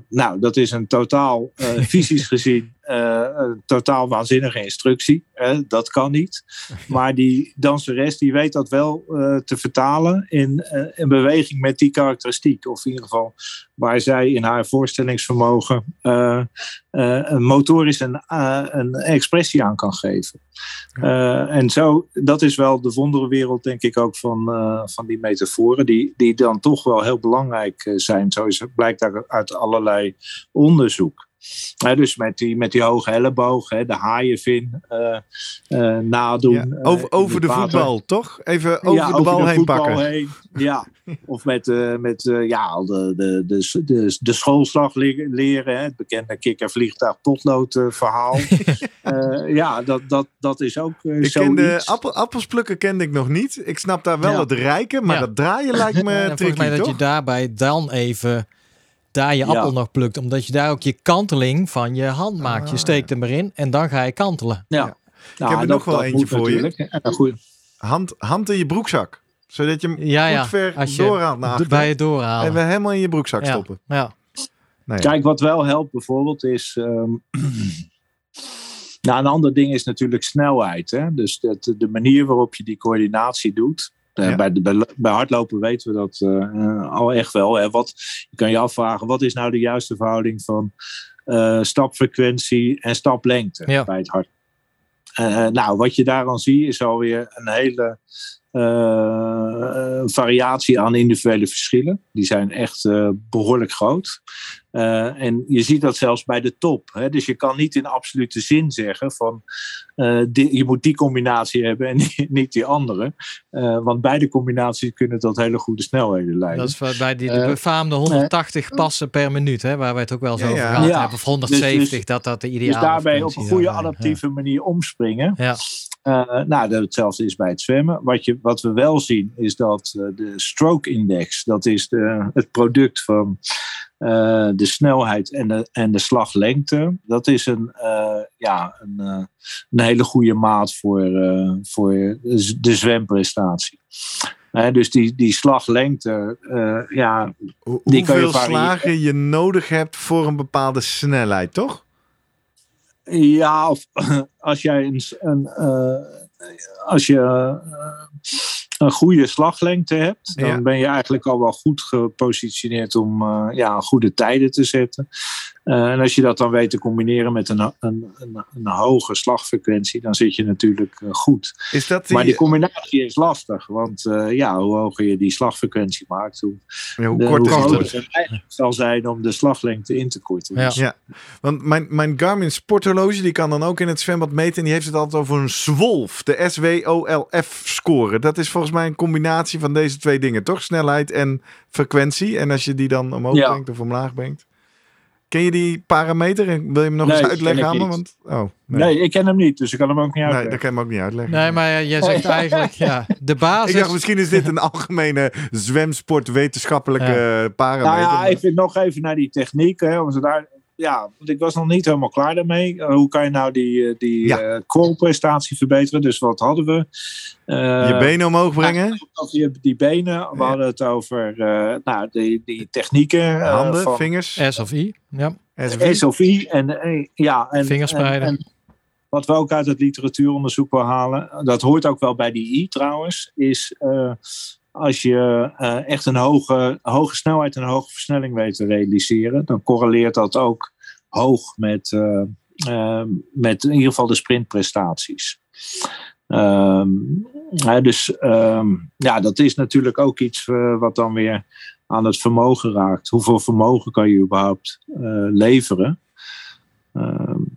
Nou, dat is een totaal, <laughs> fysisch gezien, een totaal waanzinnige instructie. dat kan niet. <laughs> Maar die danseres die weet dat wel te vertalen in een beweging met die karakteristiek. Of in ieder geval waar zij in haar voorstellingsvermogen een motorisch een, een expressie aan kan geven. en zo, dat is wel de wonderenwereld, denk ik, ook van, van die metaforen, die, die dan toch wel heel belangrijk zijn. Zo is, blijkt uit allerlei onderzoek dus met die, met die hoge elleboog, hè, de haaienvin uh, uh, nadoen. Ja, over uh, over de, voetbal, toch? Even over ja, de bal heen pakken. Heen. <laughs> Ja, of met, met ja, de, de, de, de, de schoolslag leren, hè, het bekende kikker, vliegtuig, potlood verhaal. <laughs> ja, dat, dat, dat is ook ik kende, appel, appels plukken kende ik nog niet. Ik snap daar wel ja. het rijken, maar dat draaien <laughs> lijkt me tricky, Volgens mij toch? dat je daarbij dan even daar je appel nog plukt. Omdat je daar ook je kanteling van je hand maakt. Je steekt hem erin en dan ga je kantelen. Ja. Ik heb er nog wel eentje voor je. Goed. Hand, hand in je broekzak. Zodat je hem ja, ja. goed ver Als je doorhaalt naar achter. Bij je doorhalen. En we helemaal in je broekzak ja. stoppen. Ja. Nee. Kijk, wat wel helpt bijvoorbeeld is... Um, <clears throat> nou, een ander ding is natuurlijk snelheid. Hè? Dus dat, de manier waarop je die coördinatie doet... Ja. Bij, bij, bij, hardlopen weten we dat uh, al echt wel. Hè. Wat, je kan je afvragen, wat is nou de juiste verhouding van uh, stapfrequentie en staplengte ja. bij het hart? Uh, nou, wat je daaraan ziet is alweer een hele variatie aan individuele verschillen. Die zijn echt behoorlijk groot. Uh, en je ziet dat zelfs bij de top. Hè? Dus je kan niet in absolute zin zeggen van uh, die, je moet die combinatie hebben en die, niet die andere. Uh, want beide combinaties kunnen tot hele goede snelheden leiden. Dat is bij die de befaamde 180 passen per minuut, hè, waar we het ook wel zo over gehad ja. hebben. Of 170, dus, dus, dat dat de ideale Dus daarbij op een goede adaptieve manier omspringen. Ja. Uh, nou, hetzelfde is bij het zwemmen. Wat, je, wat we wel zien is dat uh, de stroke index, dat is de, het product van uh, de snelheid en de, en de slaglengte, dat is een, ja, een, een hele goede maat voor, voor de zwemprestatie. dus die, die slaglengte, ja. Hoe, die kan hoeveel je slagen je nodig hebt voor een bepaalde snelheid, toch? Ja, of <clears throat> als jij een, een uh, als je uh, een goede slaglengte hebt, dan Ja. ben je eigenlijk al wel goed gepositioneerd om uh, ja, goede tijden te zetten. Uh, en als je dat dan weet te combineren met een, een, een, een hoge slagfrequentie, dan zit je natuurlijk uh, goed. Is dat die, Maar die combinatie is lastig, want uh, ja, hoe hoger je die slagfrequentie maakt, hoe, ja, hoe de, korter hoe het groter zal zijn om de slaglengte in te korten. Ja. Dus, Ja, want mijn, mijn Garmin sporthorloge die kan dan ook in het zwembad meten. En die heeft het altijd over een SWOLF, de S-W-O-L-F score. Dat is volgens mij een combinatie van deze twee dingen, toch? Snelheid en frequentie. En als je die dan omhoog Ja. brengt of omlaag brengt. Ken je die parameter? Wil je hem nog Nee, eens uitleggen aan me? Want, oh, nee. nee. ik ken hem niet, dus ik kan hem ook niet Nee, uitleggen. dat kan je hem ook niet uitleggen. Nee, maar jij zegt eigenlijk, ja, de <laughs> basis... Ik dacht, misschien is dit een algemene zwemsportwetenschappelijke Ja. parameter. Nou ja, even, nog even naar die techniek. Hè, want daar, ja, want ik was nog niet helemaal klaar daarmee. Uh, hoe kan je nou die, eh, die Ja. eh, crawl-prestatie verbeteren? Dus wat hadden we? Eh, je benen omhoog brengen. ja, die, die benen. We Ja. hadden het over eh, nou, die, die technieken. eh, Handen, van vingers. S of I, ja. SW. SOV. En, eh, ja, en, Vingerspreiden. en- en wat we ook uit het literatuuronderzoek wil halen, dat hoort ook wel bij die I trouwens, is eh, als je eh, echt een hoge, hoge snelheid en een hoge versnelling weet te realiseren, dan correleert dat ook hoog met, eh, eh, met in ieder geval de sprintprestaties. Ehm, dus ehm, ja, dat is natuurlijk ook iets wat dan weer aan het vermogen raakt. Hoeveel vermogen kan je überhaupt leveren?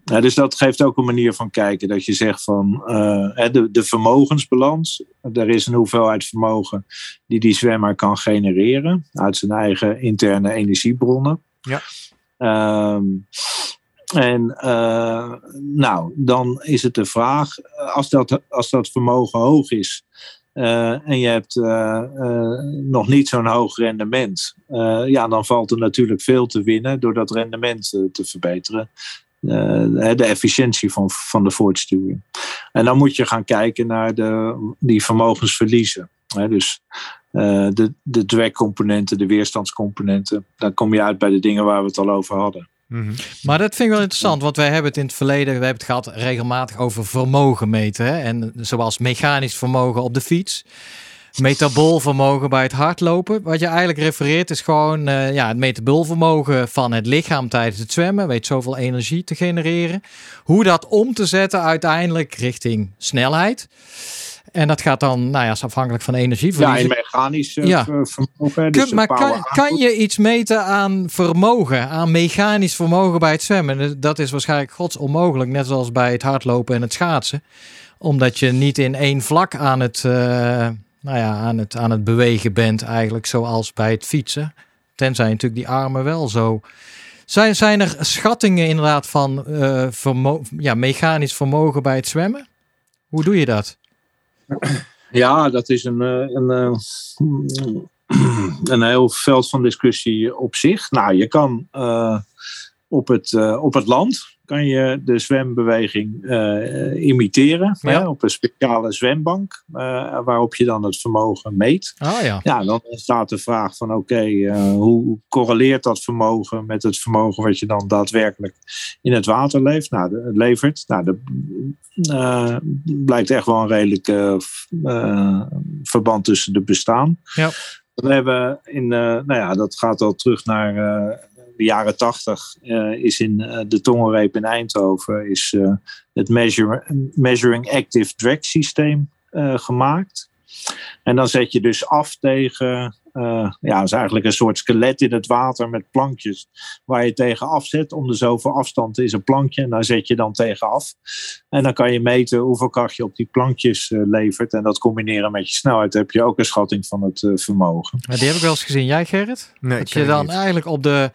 Ja, dus dat geeft ook een manier van kijken. Dat je zegt van eh, de, de vermogensbalans. Er is een hoeveelheid vermogen die die zwemmer kan genereren. Uit zijn eigen interne energiebronnen. Ja. Ehm, En uh, nou, dan is het de vraag, als dat, als dat vermogen hoog is uh, en je hebt uh, nog niet zo'n hoog rendement, ja, dan valt er natuurlijk veel te winnen door dat rendement te verbeteren. De efficiëntie van, van de voortstuwing. En dan moet je gaan kijken naar de, die vermogensverliezen. dus de, de drag-componenten, de weerstandscomponenten. Dan kom je uit bij de dingen waar we het al over hadden. Mhm. Maar dat vind ik wel interessant, want wij hebben het in het verleden, we hebben het gehad regelmatig over vermogen meten. Hè? En zoals mechanisch vermogen op de fiets, metaboolvermogen bij het hardlopen. Wat je eigenlijk refereert is gewoon uh, ja, het metaboolvermogen van het lichaam tijdens het zwemmen. Weet zoveel energie te genereren. Hoe dat om te zetten uiteindelijk richting snelheid. En dat gaat dan, nou ja, is afhankelijk van energie. Ja, in mechanisch uh, ja. vermogen. Dus maar kan, kan, je iets meten aan vermogen, aan mechanisch vermogen bij het zwemmen? Dat is waarschijnlijk gods onmogelijk, net zoals bij het hardlopen en het schaatsen. Omdat je niet in één vlak aan het, uh, nou ja, aan het, aan het bewegen bent, eigenlijk zoals bij het fietsen. Tenzij natuurlijk die armen wel zo. Zijn, zijn er schattingen inderdaad van uh, ja, mechanisch vermogen bij het zwemmen? Hoe doe je dat? Ja, dat is een, eh, een, eh, een heel veld van discussie op zich. Nou, je kan op, het, op het land kan je de zwembeweging uh, imiteren. Ja. Hè, op een speciale zwembank, uh, waarop je dan het vermogen meet. Oh, ja. ja, dan staat de vraag van oké, okay, uh, hoe correleert dat vermogen met het vermogen wat je dan daadwerkelijk in het water leeft, nou, de, levert? Nou, dat blijkt echt wel een redelijk verband tussen de bestaan. Ja. We hebben in, nou ja, dat gaat al terug naar de jaren tachtig uh, is in uh, de Tongenreep in Eindhoven is, uh, het Measuring Active Drag systeem gemaakt. En dan zet je dus af tegen, ja, is eigenlijk een soort skelet in het water met plankjes waar je tegen afzet. Om de zoveel afstand is een plankje en daar zet je dan tegen af. En dan kan je meten hoeveel kracht je op die plankjes levert. En dat combineren met je snelheid heb je ook een schatting van het vermogen. Maar die heb ik wel eens gezien. Jij Gerrit? Nee, dat je dan eigenlijk op de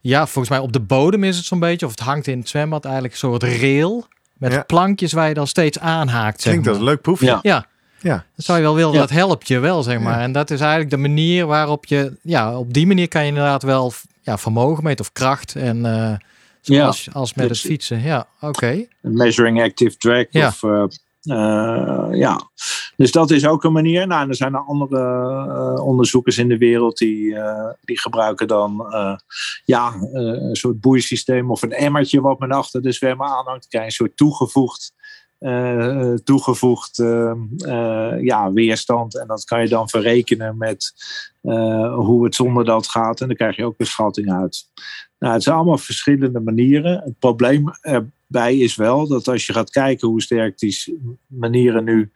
ja, volgens mij op de bodem is het zo'n beetje. Of het hangt in het zwembad eigenlijk een soort rail. Met plankjes waar je dan steeds aanhaakt. Klinkt dat een leuk proefje. Ja. ja. Ja. Dat zou je wel willen, dat helpt je wel, zeg maar. En dat is eigenlijk de manier waarop je, ja, op die manier kan je inderdaad wel ja, vermogen meten of kracht. En uh, zoals als met het fietsen. Ja, oké. Measuring active drag of uh, uh, ja, dus dat is ook een manier. Nou, en er zijn er andere uh, onderzoekers in de wereld die, uh, die gebruiken dan ja, een soort boeisysteem of een emmertje wat men achter de zwemmer aanhangt. Dan krijg je een soort toegevoegd, toegevoegd ja, weerstand. En dat kan je dan verrekenen met hoe het zonder dat gaat. En dan krijg je ook een schatting uit. Nou, het zijn allemaal verschillende manieren. Het probleem erbij is wel dat als je gaat kijken hoe sterk die manieren nu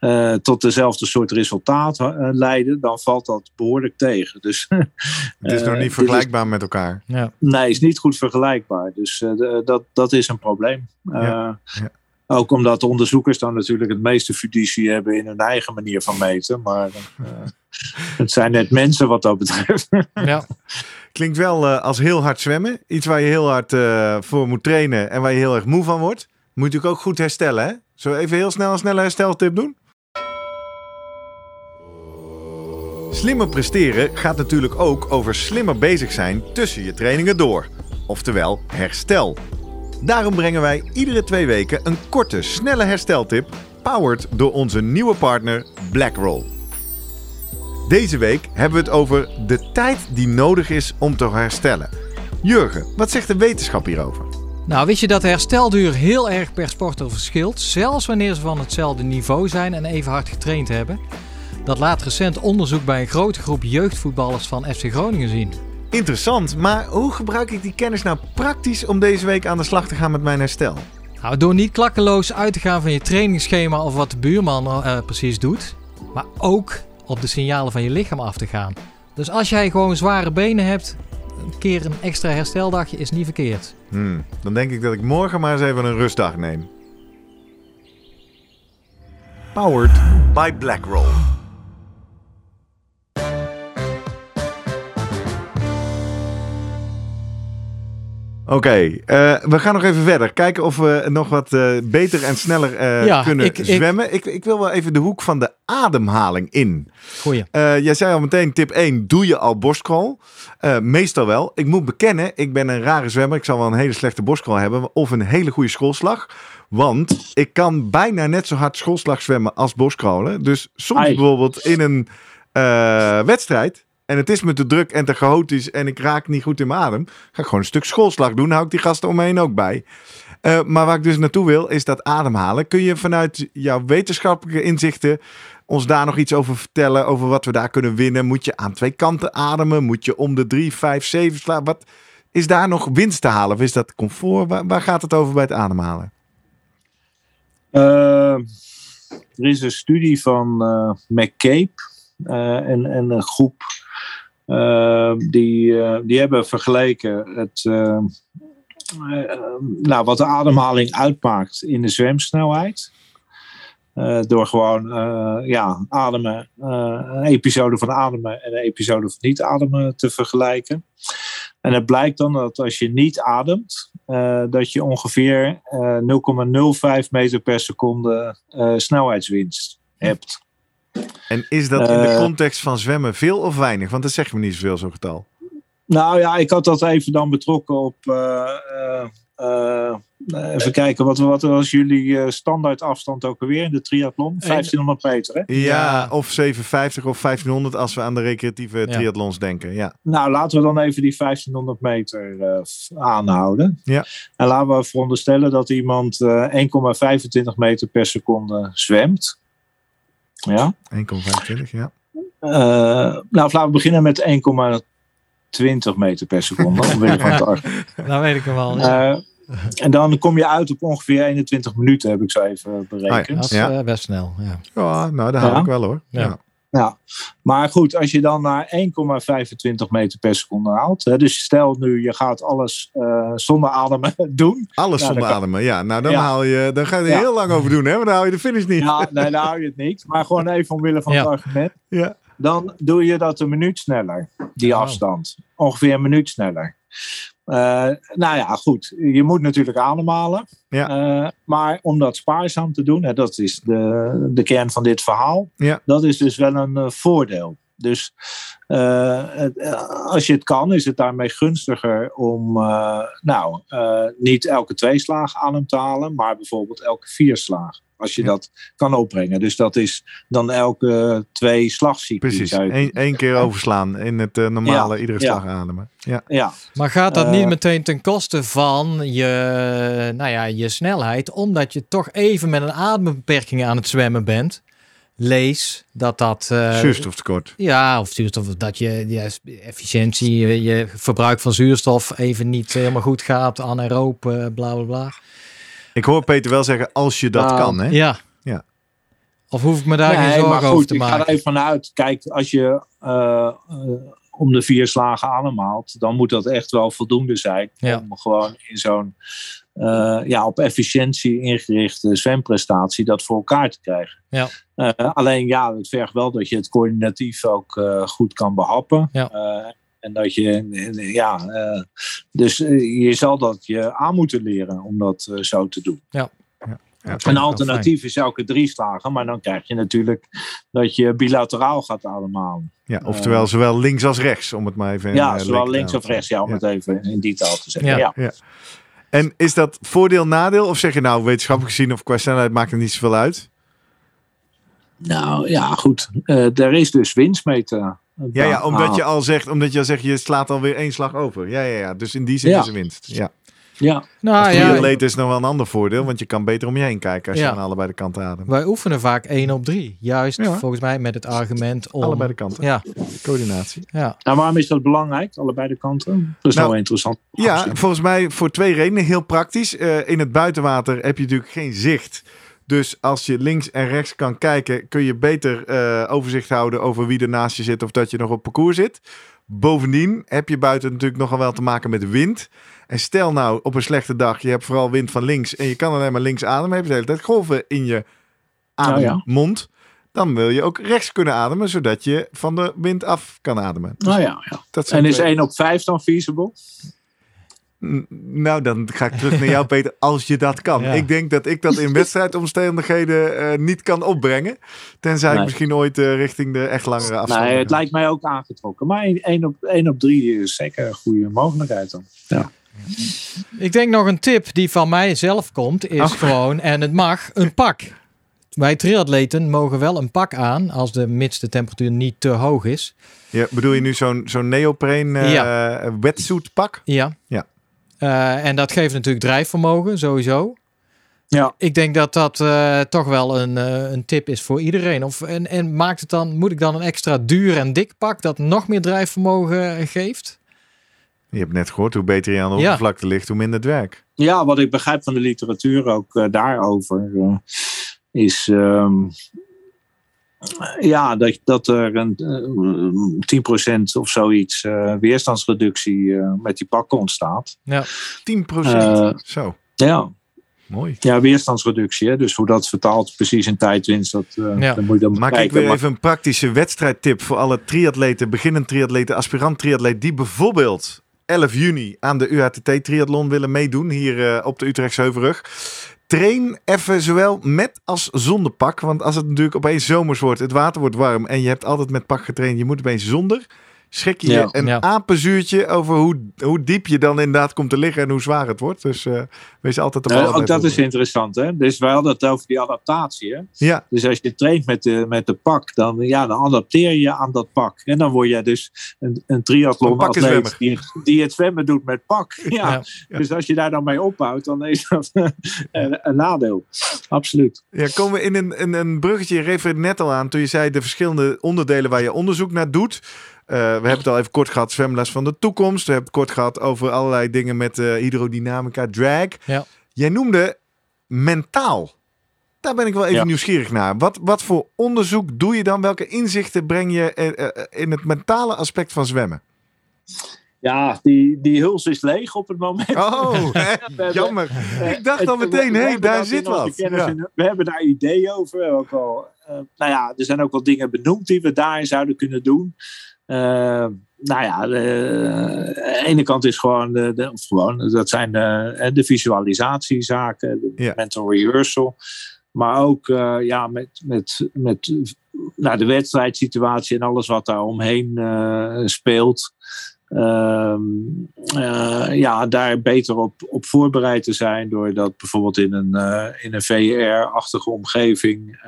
uh, tot dezelfde soort resultaat uh, leiden, dan valt dat behoorlijk tegen. Dus, <laughs> het is nog niet vergelijkbaar met elkaar. Ja. Nee, is niet goed vergelijkbaar. Dus dat, dat is een probleem. Ja. Ja. Ook omdat de onderzoekers dan natuurlijk het meeste fiducie hebben in hun eigen manier van meten. Maar <laughs> het zijn net mensen wat dat betreft. <laughs> Ja. Klinkt wel als heel hard zwemmen. Iets waar je heel hard voor moet trainen en waar je heel erg moe van wordt. Moet je natuurlijk ook goed herstellen. Hè? Zullen we even heel snel een snelle hersteltip doen? Slimmer presteren gaat natuurlijk ook over slimmer bezig zijn tussen je trainingen door. Oftewel herstel. Daarom brengen wij iedere twee weken een korte, snelle hersteltip, powered door onze nieuwe partner BlackRoll. Deze week hebben we het over de tijd die nodig is om te herstellen. Jurgen, wat zegt de wetenschap hierover? Nou, wist je dat de herstelduur heel erg per sporter verschilt, zelfs wanneer ze van hetzelfde niveau zijn en even hard getraind hebben? Dat laat recent onderzoek bij een grote groep jeugdvoetballers van FC Groningen zien. Interessant, maar hoe gebruik ik die kennis nou praktisch om deze week aan de slag te gaan met mijn herstel? Nou, door niet klakkeloos uit te gaan van je trainingsschema of wat de buurman uh, precies doet, maar ook op de signalen van je lichaam af te gaan. Dus als jij gewoon zware benen hebt, een keer een extra hersteldagje is niet verkeerd. Hmm, dan denk ik dat ik morgen maar eens even een rustdag neem. Powered by BlackRoll. Oké, eh, we gaan nog even verder. Kijken of we nog wat eh, beter en sneller eh, Ja, kunnen ik- zwemmen. Ik, ik wil wel even de hoek van de ademhaling in. Goeie. Jij zei al meteen, tip 1, doe je al borstcrawl? Eh, meestal wel. Ik moet bekennen, ik ben een rare zwemmer. Ik zal wel een hele slechte borstcrawl hebben of een hele goede schoolslag. Want ik kan bijna net zo hard schoolslag zwemmen als borstcrawlen. Dus soms Ai. bijvoorbeeld in een eh, wedstrijd... en het is me te druk en te chaotisch en ik raak niet goed in mijn adem... ga ik gewoon een stuk schoolslag doen. hou ik die gasten om me heen ook bij. Eh, maar waar ik dus naartoe wil, is dat ademhalen. Kun je vanuit jouw wetenschappelijke inzichten ons daar nog iets over vertellen? Over wat we daar kunnen winnen? Moet je aan twee kanten ademen? Moet je om de drie, vijf, zeven slaan? Wat is daar nog winst te halen? Of is dat comfort? Waar, gaat het over bij het ademhalen? Eh, er is een studie van eh McCabe en een groep eh, die, eh, die hebben vergeleken het, eh, eh, nou, wat de ademhaling uitmaakt in de zwemsnelheid. Eh, door gewoon ja, ademen, een episode van ademen en een episode van niet ademen te vergelijken. En het blijkt dan dat als je niet ademt, dat je ongeveer eh, 0,05 meter per seconde snelheidswinst hebt. En is dat in de Eh. context van zwemmen veel of weinig? Want dat zegt me niet zoveel, zo'n getal. Nou ja, ik had dat even dan betrokken op. eh, eh, eh, even kijken, wat, wat was jullie eh, standaard afstand ook alweer in de triathlon? 1500 meter, hè? Ja, Ja. of 750 of 1500 als we aan de recreatieve triathlons denken. Ja. Nou, laten we dan even die 1500 meter eh, aanhouden. Ja. En laten we veronderstellen dat iemand eh 1,25 meter per seconde zwemt. Ja. 1,25, ja. Eh, nou, laten we beginnen met 1,20 meter per seconde. Nou <laughs> weet ik hem wel. Ja. Eh, en dan kom je uit op ongeveer 21 minuten, heb ik zo even berekend. Dat is ja. eh, best snel. Ja. Ja, nou, dat haal Ja. ik wel hoor. Ja. Ja. Maar goed, als je dan naar 1,25 meter per seconde haalt. Hè, dus stel nu, je gaat alles eh, zonder ademen <laughs> doen. Alles zonder ademen. Ja, nou dan Ja. haal je, dan ga je er Ja. heel lang over doen, hè? Maar dan haal je de finish niet. Ja, nee, daar hou je het niet. Maar gewoon even omwille van Ja. het argument. Ja. Dan doe je dat een minuut sneller, die Oh. afstand. Ongeveer een minuut sneller. Eh, nou ja, goed. Je moet natuurlijk ademhalen. Ja. Eh, maar om dat spaarzaam te doen, hè, dat is de, de kern van dit verhaal. Ja. Dat is dus wel een eh, voordeel. Dus het- als je het kan, is het daarmee gunstiger om nou, niet elke twee slagen adem te halen, maar bijvoorbeeld elke vier slagen. Als je Ja. dat kan opbrengen. Dus dat is dan elke twee slagcycli. Precies. Eén één keer overslaan in het eh, normale Ja. iedere Ja. slag ademen. Ja. Ja, Maar gaat dat Eh, niet meteen ten koste van je, nou ja, je snelheid, omdat je toch even met een adembeperking aan het zwemmen bent? Lees dat dat. eh, Zuurstoftekort. Ja, of zuurstof, of dat je, je efficiëntie, je, je verbruik van zuurstof even niet helemaal goed gaat, anaeroop, eh, bla bla bla. Ik hoor Peter wel zeggen, als je dat Nou, kan, hè? Ja. Ja. Of hoef ik me daar geen Nee, zorgen maar over goed, te ik ga maken? er even vanuit. Kijk, als je eh, eh, om de vier slagen ademhaalt, dan moet dat echt wel voldoende zijn. Ja. Om gewoon in zo'n eh, ja, op efficiëntie ingerichte zwemprestatie dat voor elkaar te krijgen. Ja. Eh, alleen ja, het vergt wel dat je het coördinatief ook eh, goed kan behappen. Ja. En dat je, ja, eh, dus eh, je zal dat je aan moeten leren om dat eh, zo te doen. Ja, Een alternatief is elke drie slagen, maar dan krijg je natuurlijk dat je bilateraal gaat ademhalen. Ja, oftewel zowel links als rechts, om het maar even... ja, zowel links of rechts, ja, om Ja. het even in die taal te zeggen. Ja. Ja. En is dat voordeel, nadeel? Of zeg je nou, wetenschappelijk gezien of qua snelheid maakt het niet zoveel uit? Nou ja, goed. Eh er is dus winst mee te Ja, ja omdat je behalen. al zegt, omdat je al zegt, je slaat alweer één slag over. Ja, ja, ja. Dus in die zin Ja. is er winst. Ja. Ja, Nou Als ja, triatleet is nog wel een ander voordeel, want je kan beter om je heen kijken als Ja. je aan allebei de kanten ademt. wij oefenen vaak 1 op 3. Juist Ja. volgens mij met het argument om. Allebei de kanten. Ja, Coördinatie. ja. nou, waarom is dat belangrijk, allebei de kanten? Dat is Nou, nou interessant. Ja, volgens mij voor twee redenen. Heel praktisch. Eh, in het buitenwater heb je natuurlijk geen zicht. Dus als je links en rechts kan kijken, kun je beter eh, overzicht houden over wie er naast je zit of dat je nog op parcours zit. Bovendien heb je buiten natuurlijk nogal wel te maken met wind. En stel nou op een slechte dag, je hebt vooral wind van links en je kan alleen maar links ademen, heb je de hele tijd golven in je Nou ja. ademmond. Dan wil je ook rechts kunnen ademen, zodat je van de wind af kan ademen. Dus Nou ja, ja. dat En is twee- 1 op 5 dan feasible? Nou, dan ga ik terug naar jou, <laughs> Peter, als je dat kan. Ik denk dat ik dat in <laughs> wedstrijdomstandigheden uh, niet kan opbrengen. Tenzij ik misschien ooit uh, richting de echt langere afstand. Nee, het lijkt mij ook aangetrokken. Maar 1 op, 1 op 3 is zeker een goede mogelijkheid dan. Ja. Ik denk nog een tip die van mij zelf komt, is gewoon, en het mag, een pak. Wij triatleten mogen wel een pak aan als de mits de temperatuur niet te hoog is. Ja, bedoel je nu zo'n zo'n neopreen uh, ja. wetsuit pak? Ja. ja. Uh, en dat geeft natuurlijk drijfvermogen, sowieso. Ja. Ik denk dat dat uh, toch wel een, uh, een tip is voor iedereen. Of, en, en maakt het dan, moet ik dan een extra duur en dik pak dat nog meer drijfvermogen geeft? Je hebt net gehoord hoe beter je aan de ja. oppervlakte ligt, hoe minder het werk. Ja, wat ik begrijp van de literatuur ook uh, daarover is. Um, ja, dat, dat er een uh, 10% of zoiets uh, weerstandsreductie uh, met die pakken ontstaat. Ja, 10%? Zo. Ja. Mooi. Ja, weerstandsreductie. Hè? Dus hoe dat vertaalt precies in tijdwinst, dat, ja. dan moet je dan Maak kijken. ik weer even een praktische wedstrijdtip voor alle triatleten, beginnend triatleten, aspirant triatleet, die bijvoorbeeld 11 juni aan de UHTT triathlon willen meedoen hier op de Utrechtse Heuvelrug train even zowel met als zonder pak. Want als het natuurlijk opeens zomers wordt, het water wordt warm en je hebt altijd met pak getraind, je moet opeens zonder. Schrik je Ja. een Ja. apenzuurtje over hoe, hoe diep je dan inderdaad komt te liggen en hoe zwaar het wordt. Dus eh, wees altijd op Nee, allebei ook dat is interessant. Hè? Dus wij hadden het over die adaptatie. Hè? Ja, Dus als je traint met de, met de pak, dan, ja, dan adapteer je aan dat pak. En dan word je dus een, een triathlon Een pakkenzwemmer. atleet die, die het zwemmen doet met pak. <laughs> Ja. Ja. Ja. Dus als je daar dan mee opbouwt, dan is dat <laughs> een, een nadeel. Absoluut. ja komen we in een, een, een bruggetje, je refereerde net al aan toen je zei de verschillende onderdelen waar je onderzoek naar doet. Eh, we hebben het al even kort gehad, zwemles van de toekomst. We hebben het kort gehad over allerlei dingen met eh, hydrodynamica, drag. Ja. Jij noemde mentaal. Daar ben ik wel even Ja. nieuwsgierig naar. Wat, wat voor onderzoek doe je dan? Welke inzichten breng je eh, in het mentale aspect van zwemmen? Ja, die, die huls is leeg op het moment. Oh, <laughs> hè? jammer. Ik dacht al meteen, hé, hebben daar zit wat. Ja. We hebben daar ideeën over. We hebben ook al, eh, nou ja, er zijn ook wel dingen benoemd die we daarin zouden kunnen doen. Eh, nou ja, de, de ene kant is gewoon, de, de- of gewoon dat zijn de, de visualisatiezaken, de Ja. mental rehearsal. Maar ook eh, ja, met, met, met nou, de wedstrijdsituatie en alles wat daar omheen eh, speelt. Ehm, eh, ja, daar beter op, op voorbereid te zijn. Door dat bijvoorbeeld in een, eh, in een VR-achtige omgeving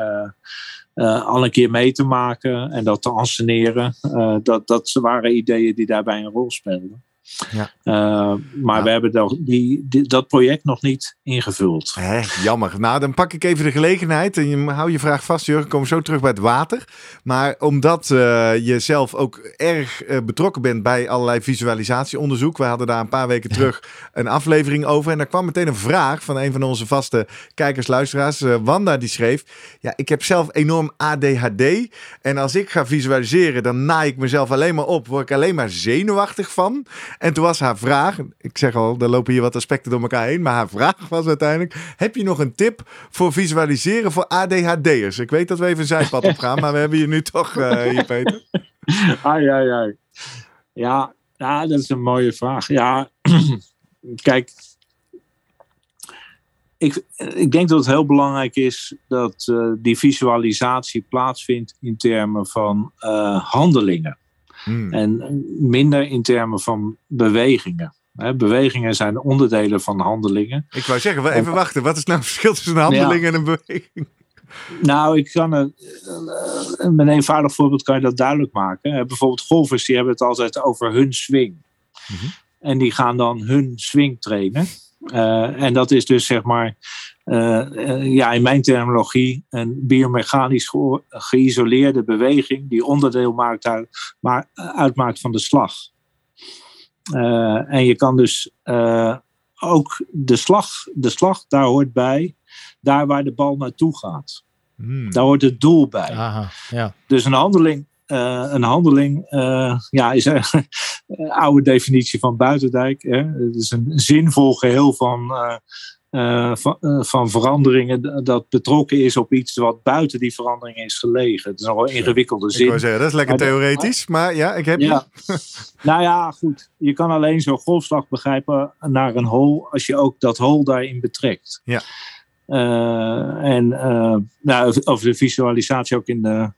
eh, al een keer mee te maken en dat te anseneren. Eh, dat, dat waren ideeën die daarbij een rol speelden. Ja. Eh, maar Ja. we hebben dat, die, die- dat project nog niet ingevuld. Jammer. Nou, dan pak ik even de gelegenheid. En je hou je vraag vast, Jurgen. We zo terug bij het water. Maar omdat eh, je zelf ook erg eh, betrokken bent bij allerlei visualisatieonderzoek. We hadden daar een paar weken terug een aflevering over. En daar kwam meteen een vraag van een van onze vaste kijkers, luisteraars. Wanda, die schreef. Ja, ik heb zelf enorm ADHD. En als ik ga visualiseren, dan naai ik mezelf alleen maar op. Word ik alleen maar zenuwachtig van. En toen was haar vraag, ik zeg al, er lopen hier wat aspecten door elkaar heen, maar haar vraag was uiteindelijk, heb je nog een tip voor visualiseren voor ADHD'ers? Ik weet dat we even een zijpad op gaan, maar we hebben je nu toch eh, hier, Peter. <laughs> Ai, ai, ai. Ja, ja, dat is een mooie vraag. Ja, <clears throat> kijk. Ik, ik denk dat het heel belangrijk is dat eh, die visualisatie plaatsvindt in termen van eh, handelingen. Hmm. En minder in termen van bewegingen. Bewegingen zijn onderdelen van handelingen. Ik wou zeggen, even wachten, wat is nou het verschil tussen een handeling en een beweging? Nou, ik kan het, met een eenvoudig voorbeeld kan je dat duidelijk maken. Bijvoorbeeld golfers die hebben het altijd over hun swing. Mhm. En die gaan dan hun swing trainen. Eh, en dat is dus zeg maar, eh, eh, ja, in mijn terminologie, een biomechanisch ge- geïsoleerde beweging die onderdeel maakt uit, maar, uitmaakt van de slag. En je kan dus ook de slag, de slag, daar hoort bij, daar waar de bal naartoe gaat. Hmm. Daar hoort het doel bij. Aha, ja. Dus een handeling, eh, een handeling eh, ja, is <laughs> een oude definitie van Buitendijk. Hè? Het is een zinvol geheel van, eh, van, van, veranderingen dat betrokken is op iets wat buiten die veranderingen is gelegen. Het is nog wel een ingewikkelde zin. Ik wou zeggen, dat is lekker theoretisch, maar ja, ik heb ja. <laughs> nou ja, goed. Je kan alleen zo'n golfslag begrijpen naar een hol als je ook dat hol daarin betrekt. Ja. en nou, over de visualisatie ook in de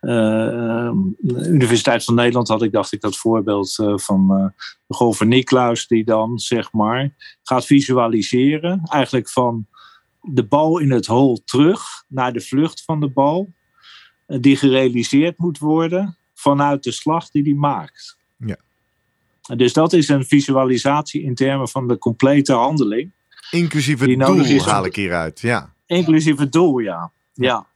uh, Universiteit van Nederland had ik, dacht ik, dat voorbeeld uh, van uh, de golfer Niklaus, die dan zeg maar gaat visualiseren, eigenlijk van de bal in het hol terug naar de vlucht van de bal, die gerealiseerd moet worden vanuit de slag die hij maakt. Ja. Dus dat is een visualisatie in termen van de complete handeling. Inclusief het doel haal ik hieruit, ja. Inclusief het doel, ja. ja.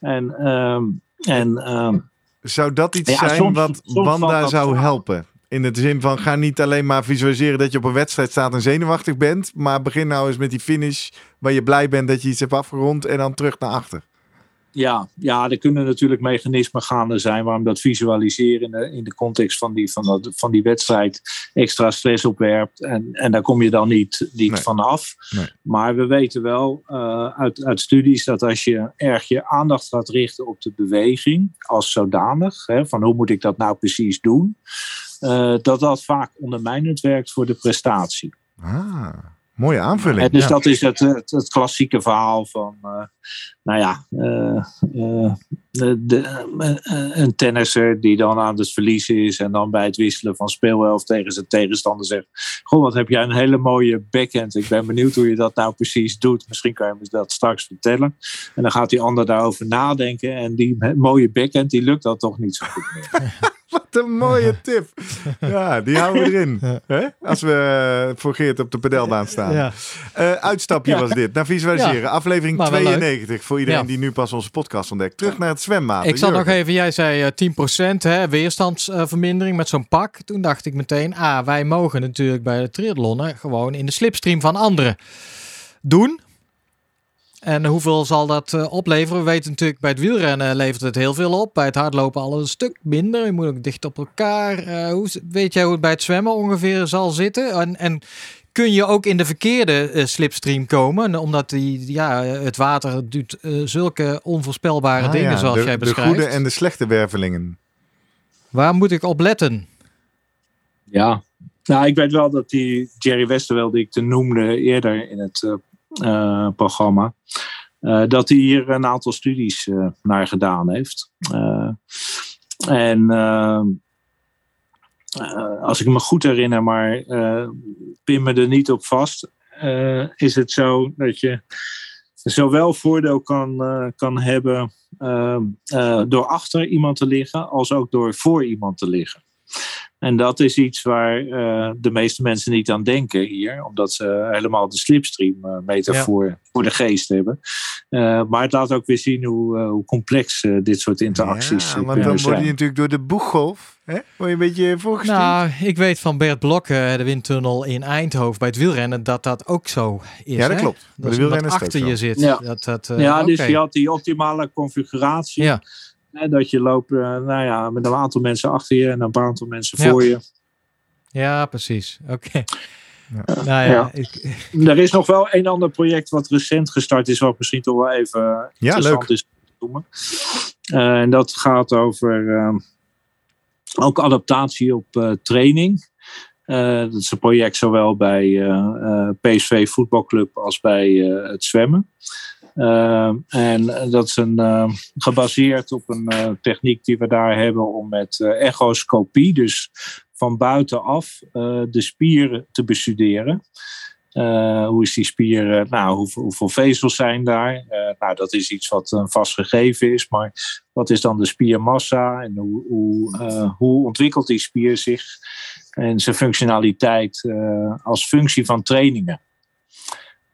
En um, en, ehm, zou dat iets zijn wat Wanda zou helpen? In het zin van ga niet alleen maar visualiseren dat je op een wedstrijd staat en zenuwachtig bent. Maar begin nou eens met die finish waar je blij bent dat je iets hebt afgerond en dan terug naar achter. Ja, ja, er kunnen natuurlijk mechanismen gaande zijn waarom dat visualiseren in de, in de context van die, van, dat, van die wedstrijd extra stress opwerpt. En, en daar kom je dan niet, niet nee. van af. Nee. Maar we weten wel uh, uit, uit studies dat als je erg je aandacht gaat richten op de beweging als zodanig, hè, van hoe moet ik dat nou precies doen, uh, dat dat vaak ondermijnend werkt voor de prestatie. Ah. Mooie aanvulling. En dus dat is het, het, het, klassieke verhaal van, uh, nou ja, uh, uh, de, een tennisser die dan aan het verliezen is en dan bij het wisselen van speelhelft tegen zijn tegenstander zegt: Goh, wat heb jij een hele mooie backhand. Ik ben benieuwd hoe je dat nou precies doet. Misschien kan je me dat straks vertellen. En dan gaat die ander daarover nadenken en die mooie backhand, die lukt dat toch niet zo goed meer. <laughs> <laughs> Wat een mooie tip. Ja, die houden we erin. Hè? Als we eh, voor Geert op de pedelbaan staan. Ja. Uh, uitstapje was dit. Naar visualiseren. Aflevering 92 voor iedereen die nu pas onze podcast ontdekt. Terug naar het zwembad. Ik zat nog even, jij zei 10% eh, hè, weerstandsvermindering met zo'n pak. Toen dacht ik meteen, ah, wij mogen natuurlijk bij de triathlonnen gewoon in de slipstream van anderen doen. En hoeveel zal dat uh, opleveren? We weten natuurlijk bij het wielrennen levert het heel veel op. Bij het hardlopen al een stuk minder. Je moet ook dicht op elkaar. Uh, hoe, weet jij hoe het bij het zwemmen ongeveer zal zitten? En, en kun je ook in de verkeerde uh, slipstream komen? Omdat die, ja, het water doet zulke onvoorspelbare ah, dingen ja, zoals de, jij beschrijft. De goede en de slechte wervelingen. Waar moet ik op letten? Ja, nou, ik weet wel dat die Jerry Westerwel, die ik te noemde eerder in het uh, programma. Uh, dat hij hier een aantal studies uh, naar gedaan heeft. en als ik me goed herinner, maar pin me er niet op vast, is het zo dat je zowel voordeel kan, kan hebben door achter iemand te liggen, als ook door voor iemand te liggen. En dat is iets waar uh, de meeste mensen niet aan denken hier, omdat ze helemaal de slipstream uh, metafoor ja. voor de geest hebben. Uh, maar het laat ook weer zien hoe, hoe complex dit soort interacties ja, want dan word je natuurlijk door de boeggolf, hè? word je een beetje voorgestuurd. Nou, ik weet van Bert Blokke, de windtunnel in Eindhoven bij het wielrennen, dat dat ook zo is. Ja, dat hè? klopt. Dat, dat achter je zit. Ja, dat, dat, ja dus je had die optimale configuratie. Ja dat je loopt nou ja, met een aantal mensen achter je en een aantal mensen voor je. Ja, precies. Oké. Ja. <laughs> Nou ja, ja. Ik... <laughs> Er is nog wel een ander project wat recent gestart is, wat misschien toch wel even ja, leuk. is te Uh, en dat gaat over uh, ook adaptatie op uh, training. dat is een project zowel bij PSV Voetbalclub als bij het zwemmen. Uh, en dat is een, uh, gebaseerd op een uh, techniek die we daar hebben om met echoscopie, dus van buitenaf, de spieren te bestuderen. hoe is die spier, nou, hoeveel, hoeveel, vezels zijn daar? nou, dat is iets wat een vast gegeven is, maar wat is dan de spiermassa en hoe, hoe, hoe ontwikkelt die spier zich en zijn functionaliteit als functie van trainingen?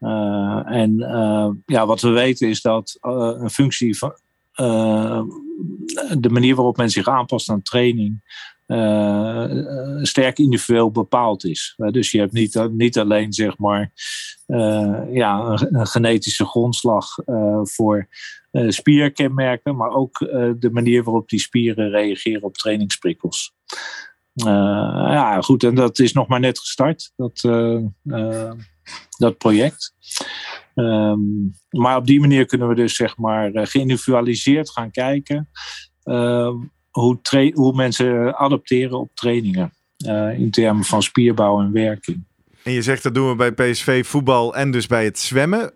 Uh, en uh, ja, wat we weten is dat uh, een functie van de manier waarop men zich aanpast aan training sterk individueel bepaald is. dus je hebt niet, niet alleen zeg maar ja, een, een, genetische grondslag voor spierkenmerken, maar ook de manier waarop die spieren reageren op trainingsprikkels. ja, goed, en dat is nog maar net gestart. Dat dat project. Ehm, maar op die manier kunnen we dus zeg maar geïndividualiseerd gaan kijken hoe, hoe mensen adapteren op trainingen. in termen van spierbouw en werking. En je zegt dat doen we bij PSV voetbal en dus bij het zwemmen.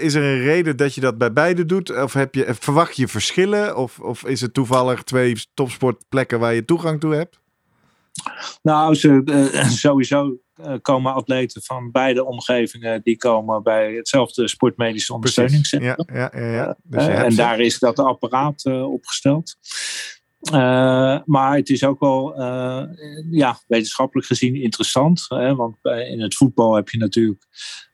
is er een reden dat je dat bij beide doet? Of heb je, verwacht je verschillen? Of, of is het toevallig twee topsportplekken waar je toegang toe hebt? Nou, ze, uh, <laughs> sowieso uh, komen atleten van beide omgevingen die komen bij hetzelfde sportmedische ondersteuningscentrum. Ja, ja, ja, ja. Dus en daar is dat apparaat opgesteld. Maar het is ook wel ja, wetenschappelijk gezien interessant. Hè, want in het voetbal heb je natuurlijk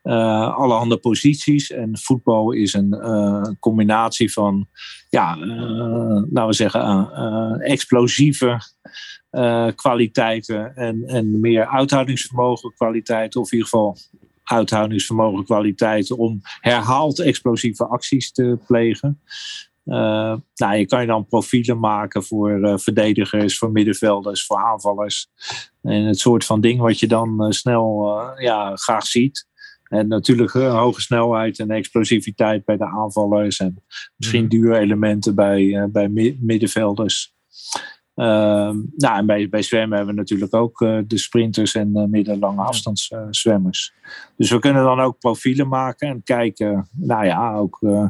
uh, allerhande posities. En voetbal is een combinatie van, ja, laten we zeggen, explosieve kwaliteiten en, en meer uithoudingsvermogen kwaliteiten, of in ieder geval uithoudingsvermogen kwaliteiten om herhaald explosieve acties te plegen. Uh, nou, je kan je dan profielen maken voor uh, verdedigers, voor middenvelders, voor aanvallers. En het soort van ding wat je dan snel ja, graag ziet. En natuurlijk hoge snelheid en explosiviteit bij de aanvallers. En misschien mhm. dure elementen bij, bij middenvelders. Ehm, nou, en bij, bij zwemmen hebben we natuurlijk ook uh, de sprinters en middellange afstandszwemmers. dus we kunnen dan ook profielen maken en kijken, nou ja, ook uh,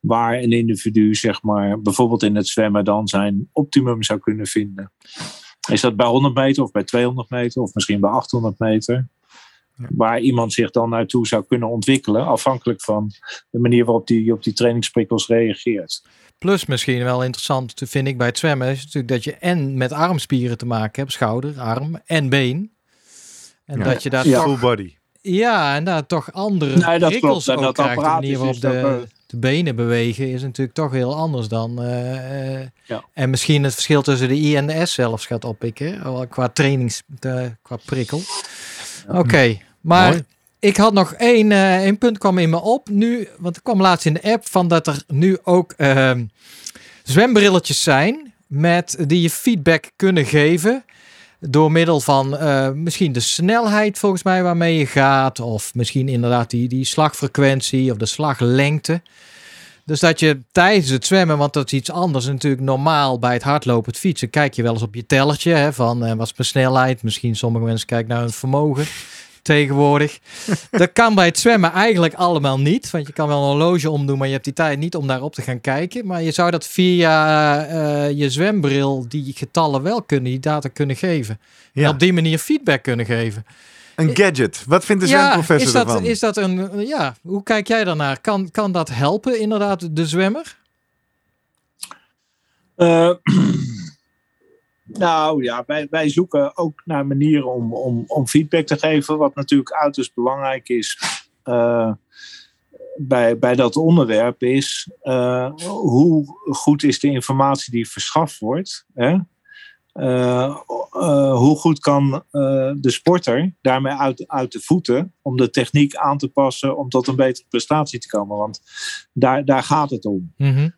waar een individu, zeg maar, bijvoorbeeld in het zwemmen dan zijn optimum zou kunnen vinden. Is dat bij 100 meter of bij 200 meter of misschien bij 800 meter? Waar iemand zich dan naartoe zou kunnen ontwikkelen, afhankelijk van de manier waarop die op die trainingsprikkels reageert. Plus misschien wel interessant, vind ik bij het zwemmen, is natuurlijk dat je en met armspieren te maken hebt, schouder, arm en been. En dat je daar ja. full body. Ja, en daar toch andere nee, dat prikkels ook dat krijgt. De manier waarop de, de, benen bewegen is natuurlijk toch heel anders dan. Uh, ja. En misschien het verschil tussen de I en de S zelfs gaat oppikken, qua trainings, qua prikkel. Oké, maar ik had nog één, uh, één punt kwam in me op nu, want ik kwam laatst in de app van dat er nu ook uh, zwembrilletjes zijn met die je feedback kunnen geven door middel van uh, misschien de snelheid volgens mij waarmee je gaat of misschien inderdaad die, die slagfrequentie of de slaglengte. Dus dat je tijdens het zwemmen, want dat is iets anders natuurlijk normaal bij het hardlopen, het fietsen, kijk je wel eens op je tellertje hè, van uh, wat is mijn snelheid. Misschien sommige mensen kijken naar hun vermogen <laughs> tegenwoordig. <laughs> dat kan bij het zwemmen eigenlijk allemaal niet. Want je kan wel een horloge omdoen, maar je hebt die tijd niet om daarop te gaan kijken. Maar je zou dat via uh, je zwembril die getallen wel kunnen, die data kunnen geven. Ja. En op die manier feedback kunnen geven. Een gadget. Wat vindt de zwemprofessor is dat, ervan? Is dat een, ja, hoe kijk jij daarnaar? Kan, kan dat helpen inderdaad de zwemmer? Uh, <clears throat> Nou ja, wij, wij zoeken ook naar manieren om, om, om feedback te geven, wat natuurlijk uiterst belangrijk is. Uh, bij, bij dat onderwerp is uh, hoe goed is de informatie die verschaft wordt. Hè? Uh, hoe goed kan de sporter daarmee uit, uit de voeten om de techniek aan te passen om tot een betere prestatie te komen? Want daar, daar gaat het om. Mm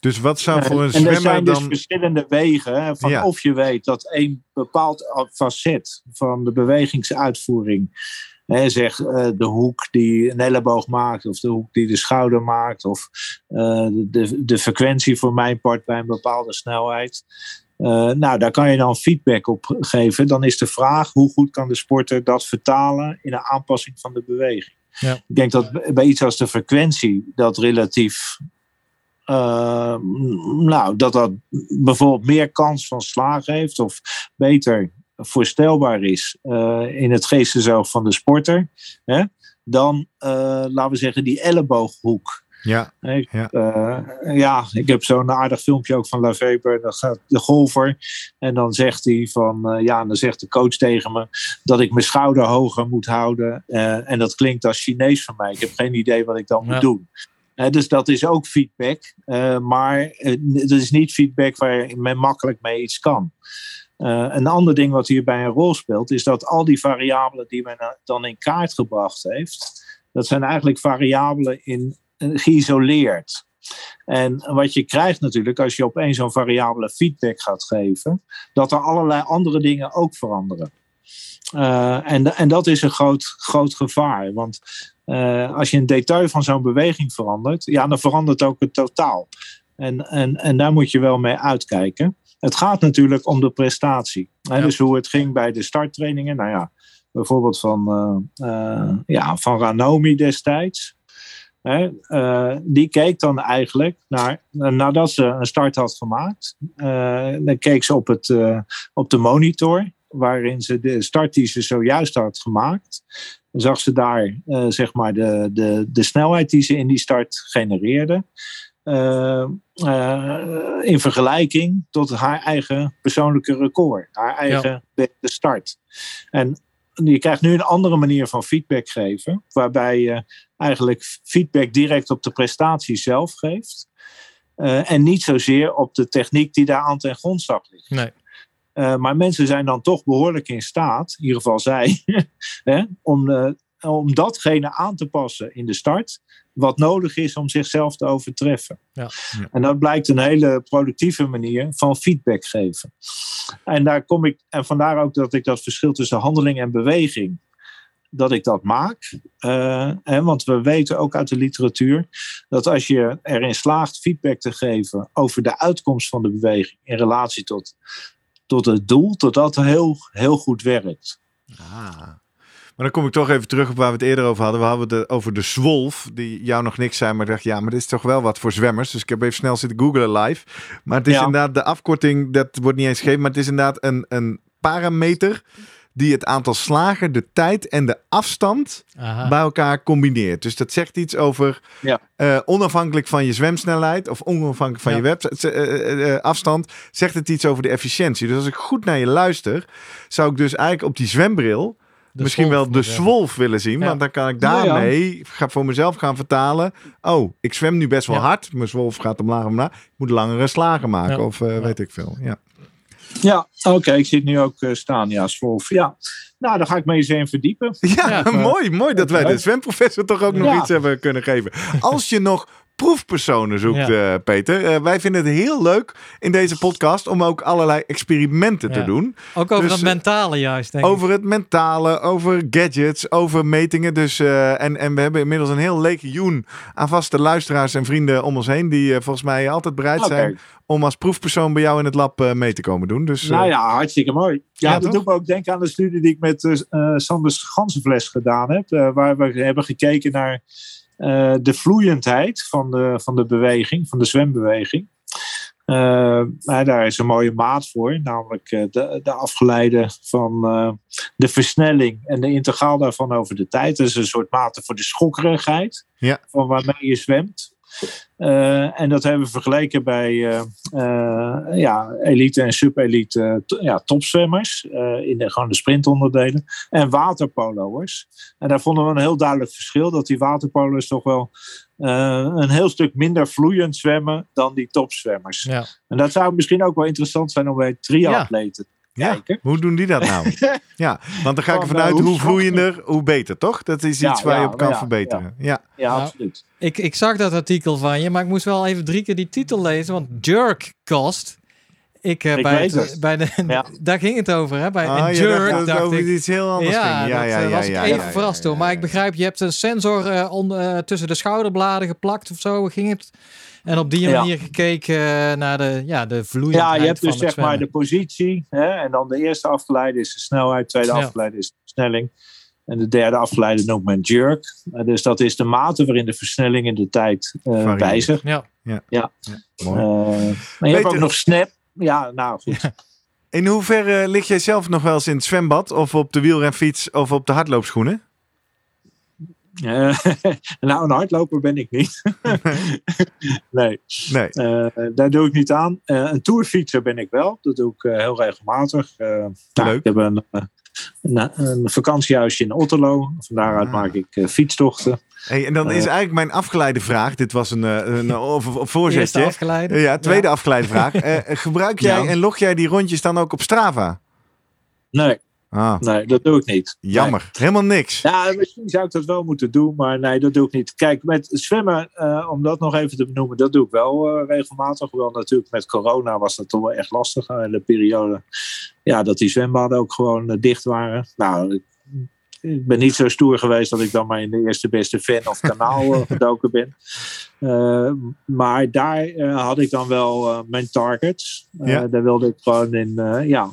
dus wat zou voor een en zwemmer er zijn dus verschillende wegen van of je weet dat een bepaald facet van de bewegingsuitvoering, hè, zeg uh, de hoek die een elleboog maakt of de hoek die de schouder maakt of uh, de, de frequentie voor mijn part bij een bepaalde snelheid. Uh, nou, daar kan je dan feedback op geven. Dan is de vraag hoe goed kan de sporter dat vertalen in een aanpassing van de beweging. Ja. Ik denk dat bij iets als de frequentie dat relatief uh, nou, dat dat bijvoorbeeld meer kans van slagen heeft of beter voorstelbaar is uh, in het geesteszelf van de sporter, hè, dan, uh, laten we zeggen, die ellebooghoek. Ja, ik, ja. ja, ik heb zo'n aardig filmpje ook van Laveber. Dan gaat de golfer en dan zegt hij van, ja, dan zegt de coach tegen me dat ik mijn schouder hoger moet houden. en dat klinkt als Chinees van mij. Ik heb geen idee wat ik dan moet doen dus dat is ook feedback. Uh, maar dat is niet feedback waar men makkelijk mee iets kan. Uh, een ander ding wat hierbij een rol speelt, is dat al die variabelen die men dan in kaart gebracht heeft, dat zijn eigenlijk variabelen in, geïsoleerd. En wat je krijgt natuurlijk als je op één zo'n variabele feedback gaat geven, dat er allerlei andere dingen ook veranderen. en, en dat is een groot, groot gevaar. Want als je een detail van zo'n beweging verandert, ja, dan verandert ook het totaal. En, en, en daar moet je wel mee uitkijken. Het gaat natuurlijk om de prestatie. Hè? Dus hoe het ging bij de starttrainingen. Nou ja, bijvoorbeeld van, uh, ja, van Ranomi destijds. Hè? Uh, die keek dan eigenlijk naar, nadat ze een start had gemaakt, dan keek ze op, het, op de monitor, waarin ze de start die ze zojuist had gemaakt, zag ze daar zeg maar de, de, de snelheid die ze in die start genereerde. Uh, uh, in vergelijking tot haar eigen persoonlijke record, haar eigen ja. start. En je krijgt nu een andere manier van feedback geven, waarbij je eigenlijk feedback direct op de prestatie zelf geeft. Uh, en niet zozeer op de techniek die daar aan ten grondslag ligt. Nee. Uh, maar mensen zijn dan toch behoorlijk in staat, in ieder geval zij, <laughs> hè, om, uh, om datgene aan te passen in de start wat nodig is om zichzelf te overtreffen. Ja. En dat blijkt een hele productieve manier van feedback geven. En daar kom ik, en vandaar ook dat ik dat verschil tussen handeling en beweging, dat ik dat maak. Uh, hè, want we weten ook uit de literatuur dat als je erin slaagt feedback te geven over de uitkomst van de beweging in relatie tot, tot het doel, dat dat heel, heel goed werkt. Ah. Maar dan kom ik toch even terug op waar we het eerder over hadden. We hadden het over de zwolf, die jou nog niks zei, maar dacht ja, maar dit is toch wel wat voor zwemmers. Dus ik heb even snel zitten googlen live. Maar het is ja. inderdaad de afkorting, dat wordt niet eens gegeven, maar het is inderdaad een, een parameter die het aantal slagen, de tijd en de afstand Aha. bij elkaar combineert. Dus dat zegt iets over ja. uh, onafhankelijk van je zwemsnelheid of onafhankelijk van ja. je web, uh, uh, afstand, zegt het iets over de efficiëntie. Dus als ik goed naar je luister, zou ik dus eigenlijk op die zwembril de misschien wel de zwolf willen zien. Ja. Want dan kan ik daarmee ja, ja. voor mezelf gaan vertalen. Oh, ik zwem nu best wel hard. Mijn zwolf gaat omlaag omlaag. Ik moet langere slagen maken of uh, weet ik veel. Ja, ja oké. Okay. Ik zit nu ook uh, staan. Ja, zwolf. Ja. Nou, dan ga ik me eens in verdiepen. Ja, <laughs> mooi. Mooi dat wij de zwemprofessor toch ook nog iets hebben kunnen geven. Als je nog proefpersonen zoekt, ja. uh, Peter. Uh, wij vinden het heel leuk in deze podcast om ook allerlei experimenten ja. te doen. Ook over dus, het mentale juist, denk Over ik. het mentale, over gadgets, over metingen. Dus, uh, en, en we hebben inmiddels een heel legioen aan vaste luisteraars en vrienden om ons heen... die volgens mij altijd bereid okay. zijn om als proefpersoon bij jou in het lab mee te komen doen. Dus, nou ja, hartstikke mooi. Ja, ja dat doet me ook denken aan de studie die ik met Sanders Gansenfles gedaan heb. waar we hebben gekeken naar... Uh, de vloeiendheid van de, van de beweging, van de zwembeweging. Uh, daar is een mooie maat voor, namelijk uh, de, de afgeleide van de versnelling en de integraal daarvan over de tijd. Dat is een soort mate voor de schokkerigheid ja. van waarmee je zwemt. Uh, en dat hebben we vergeleken bij uh, uh, ja, elite en subelite ja, topzwemmers in de, gewoon de sprintonderdelen en waterpolo'ers. En daar vonden we een heel duidelijk verschil dat die waterpolo'ers toch wel een heel stuk minder vloeiend zwemmen dan die topzwemmers. Ja. En dat zou misschien ook wel interessant zijn om bij triatleten ja. Ja, hoe doen die dat nou? <laughs> ja, want dan ga ik ervan uit hoe vloeiender, hoe beter, toch? Dat is iets ja, waar je op kan ja, verbeteren. Ja, ja. Nou, absoluut. Ik, ik zag dat artikel van je, maar ik moest wel even drie keer die titel lezen, want jerk cost. Ik, uh, ik bij, het, het. bij de, daar ging het over, hè? Bij ah, een jerk dacht, dacht over ik. iets heel anders ja, ging. Ja, dat, ja, ja, was ja, ik even ja, verrast door. Maar ik begrijp, je hebt een sensor uh, on, uh, tussen de schouderbladen geplakt of zo. Ging het? En op die manier ja. gekeken naar de, ja, de vloeiendheid Ja, je hebt dus zeg maar de positie. Hè, en dan de eerste afgeleide is de snelheid. De tweede ja. afgeleide is de versnelling. En de derde afgeleide noemt men jerk. Uh, dus dat is de mate waarin de versnelling in de tijd uh, wijzigt. Ja. ja. ja. Mooi. Uh, je hebt ook nog snap. Ja, nou goed. In hoeverre lig jij zelf nog wel eens in het zwembad? Of op de wielrenfiets of op de hardloopschoenen? Uh, <laughs> nou, een hardloper ben ik niet. <laughs> nee, nee. Uh, daar doe ik niet aan. Uh, een tourfietser ben ik wel. Dat doe ik heel regelmatig. Leuk. Nou, ik heb een, een, een, vakantiehuisje in Otterlo. Van daaruit ah. maak ik fietstochten. Hey, en dan is eigenlijk mijn afgeleide vraag. Dit was een, een, een voorzetje. Eerste afgeleide. Ja, tweede ja. afgeleide vraag. <laughs> gebruik jij ja. en log jij die rondjes dan ook op Strava? Nee. Ah, Nee, dat doe ik niet. jammer. Helemaal niks. Ja, misschien zou ik dat wel moeten doen, maar nee, dat doe ik niet. Kijk, met zwemmen, eh, om dat nog even te benoemen, dat doe ik wel eh, regelmatig. Wel natuurlijk met corona was dat toch wel echt lastig. eh, in de periode ja, dat die zwembaden ook gewoon eh, dicht waren. Nou, ik, ik ben niet zo stoer geweest dat ik dan maar in de eerste beste fan of kanaal gedoken ben. Maar daar had ik dan wel mijn targets. Ja. Daar wilde ik gewoon in, ja,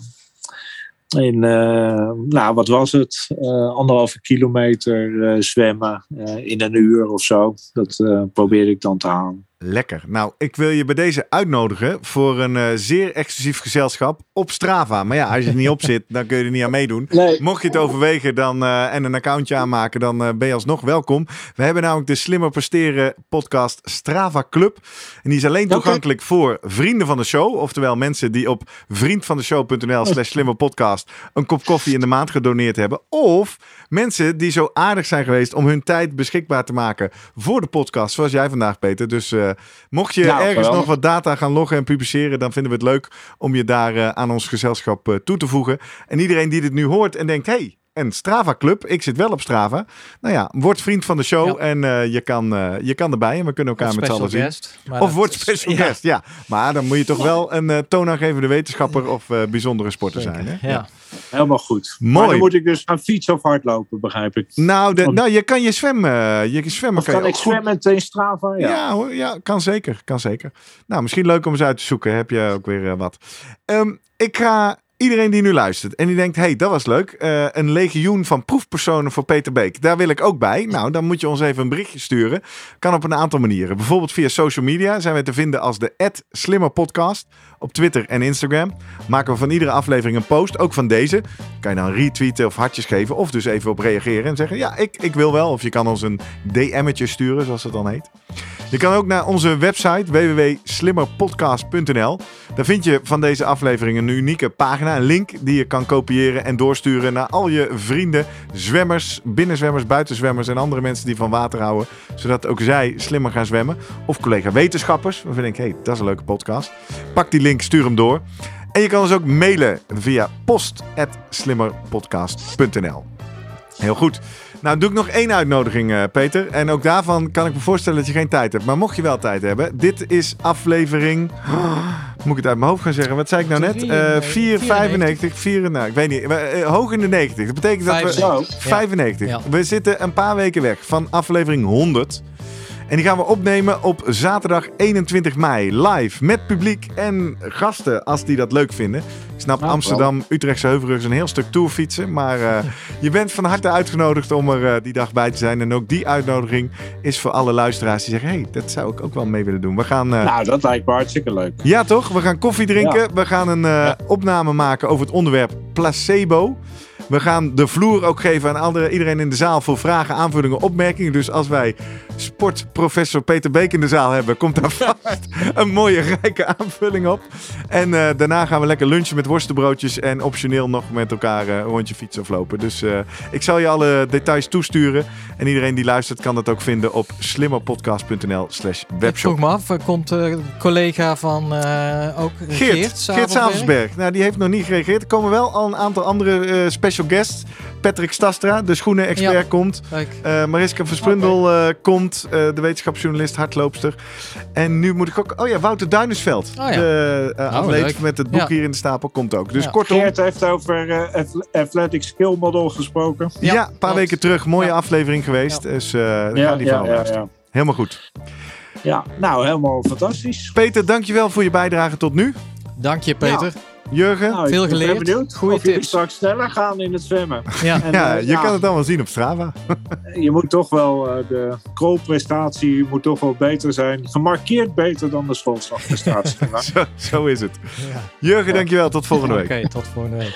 in, eh, nou wat was het? Eh, anderhalve kilometer eh, zwemmen in een uur of zo. Dat probeerde ik dan te halen. Lekker. Nou, ik wil je bij deze uitnodigen voor een eh, zeer exclusief gezelschap op Strava. Maar ja, als je er niet op zit, dan kun je er niet aan meedoen. Nee. Mocht je het overwegen dan, eh, en een accountje aanmaken, dan eh, ben je alsnog welkom. We hebben namelijk de Slimmer Presteren podcast Strava Club. En die is alleen toegankelijk voor vrienden van de show. Oftewel mensen die op vriendvandeshow.nl slash slimmerpodcast een kop koffie in de maand gedoneerd hebben. Of mensen die zo aardig zijn geweest om hun tijd beschikbaar te maken voor de podcast. Zoals jij vandaag, Peter. Dus eh, mocht je Nou, ergens nog wat data gaan loggen en publiceren, dan vinden we het leuk om je daar eh, aan ons gezelschap eh, toe te voegen. En iedereen die dit nu hoort en denkt, hey, een Strava Club, ik zit wel op Strava. Nou ja, word vriend van de show Ja. en eh, je, kan, eh, je kan erbij en we kunnen elkaar met z'n allen zien. Of word is- special ja, guest, ja. Maar dan moet je toch wel een eh, toonaangevende wetenschapper of eh, bijzondere sporter zeker. zijn. Hè? Ja. Helemaal goed. Mooi. Maar dan moet ik dus aan fietsen of hardlopen, begrijp ik. Nou, de, nou, je kan je zwemmen. Je zwemmen Of kan ik zwemmen tegen Strava? Ja. Ja. hoor, ja, kan zeker, kan zeker. Nou, misschien leuk om eens uit te zoeken. Heb je ook weer wat. Ehm, ik ga iedereen die nu luistert en die denkt, hey, dat was leuk. Eh, een legioen van proefpersonen voor Peter Beek. Daar wil ik ook bij. Nou, dan moet je ons even een berichtje sturen. Kan op een aantal manieren. Bijvoorbeeld via social media zijn we te vinden als de @slimmerpodcast op Twitter en Instagram. Maken we van iedere aflevering een post, ook van deze. Kan je dan retweeten of hartjes geven of dus even op reageren en zeggen, ja, ik, ik wil wel. Of je kan ons een DM'tje sturen, zoals het dan heet. Je kan ook naar onze website www.slimmerpodcast.nl. Daar vind je van deze aflevering een unieke pagina, een link die je kan kopiëren en doorsturen naar al je vrienden, zwemmers, binnenzwemmers, buitenzwemmers en andere mensen die van water houden, zodat ook zij slimmer gaan zwemmen. Of collega wetenschappers, waarvan ik denk, hey, dat is een leuke podcast. Pak die link, stuur hem door. En je kan ons ook mailen via post.slimmerpodcast.nl. Heel goed. Nou, doe ik nog één uitnodiging, eh, Peter. En ook daarvan kan ik me voorstellen dat je geen tijd hebt. Maar mocht je wel tijd hebben, dit is aflevering. <gasps> moet ik het uit mijn hoofd gaan zeggen? Wat zei ik nou net? Eh nee, 4, 95, 4, nou, ik weet niet. Hoog in de 90. Dat betekent dat we. 95. Zo. 95. Ja. We zitten een paar weken weg van aflevering 100. En die gaan we opnemen op zaterdag 21 mei. Live met publiek en gasten als die dat leuk vinden. Ik snap Nou, Amsterdam, Utrechtse Heuvelrug is een heel stuk tourfietsen. Maar eh, <laughs> je bent van harte uitgenodigd om er eh, die dag bij te zijn. En ook die uitnodiging is voor alle luisteraars die zeggen... hé, hey, dat zou ik ook wel mee willen doen. We gaan... eh, Nou, dat lijkt me hartstikke leuk. ja, toch? We gaan koffie drinken. Ja. We gaan een opname maken over het onderwerp placebo. We gaan de vloer ook geven aan andere, iedereen in de zaal voor vragen, aanvullingen, opmerkingen. Dus als wij sportprofessor Peter Beek in de zaal hebben, komt daar vast een mooie rijke aanvulling op. En eh, daarna gaan we lekker lunchen met worstenbroodjes en optioneel nog met elkaar eh, een rondje fietsen of lopen. Dus eh, ik zal je alle details toesturen. En iedereen die luistert kan dat ook vinden op slimmerpodcast.nl slash Ik vroeg webshop. me af, komt een collega van ook Geert, Geert, Savelsberg? Nou, die heeft nog niet gereageerd. Er komen wel al een aantal andere special guests. Patrick Stastra, de schoenen-expert, Ja. komt. Eh, Mariska Versprundel eh, komt. eh, de wetenschapsjournalist, hardloopster. En nu moet ik ook... Oh ja, Wouter Duinersveld. Oh ja. De uh, Oh, atleet leuk. met het boek Ja. hier in de stapel komt ook. Dus Ja. kortom... Geert heeft over eh, ath- Athletic Skill Model gesproken. Ja, Ja, een paar klopt. weken terug. Mooie Ja. aflevering geweest. Dus eh gaan die van ja, luisteren. ja. Helemaal goed. ja, nou helemaal fantastisch. Peter, dankjewel voor je bijdrage tot nu. dank je Peter. Jurgen? Nou, Veel ik ben geleerd. benieuwd Goeie of jullie straks sneller gaan in het zwemmen. Ja. En, ja, eh, je kan het allemaal zien op Strava. Je moet toch wel, eh, de kroolprestatie moet toch wel beter zijn. Gemarkeerd beter dan de schoolslagprestatie. <laughs> Zo, zo is het. Ja. Jurgen, dankjewel. Tot volgende week. Oké, tot volgende week.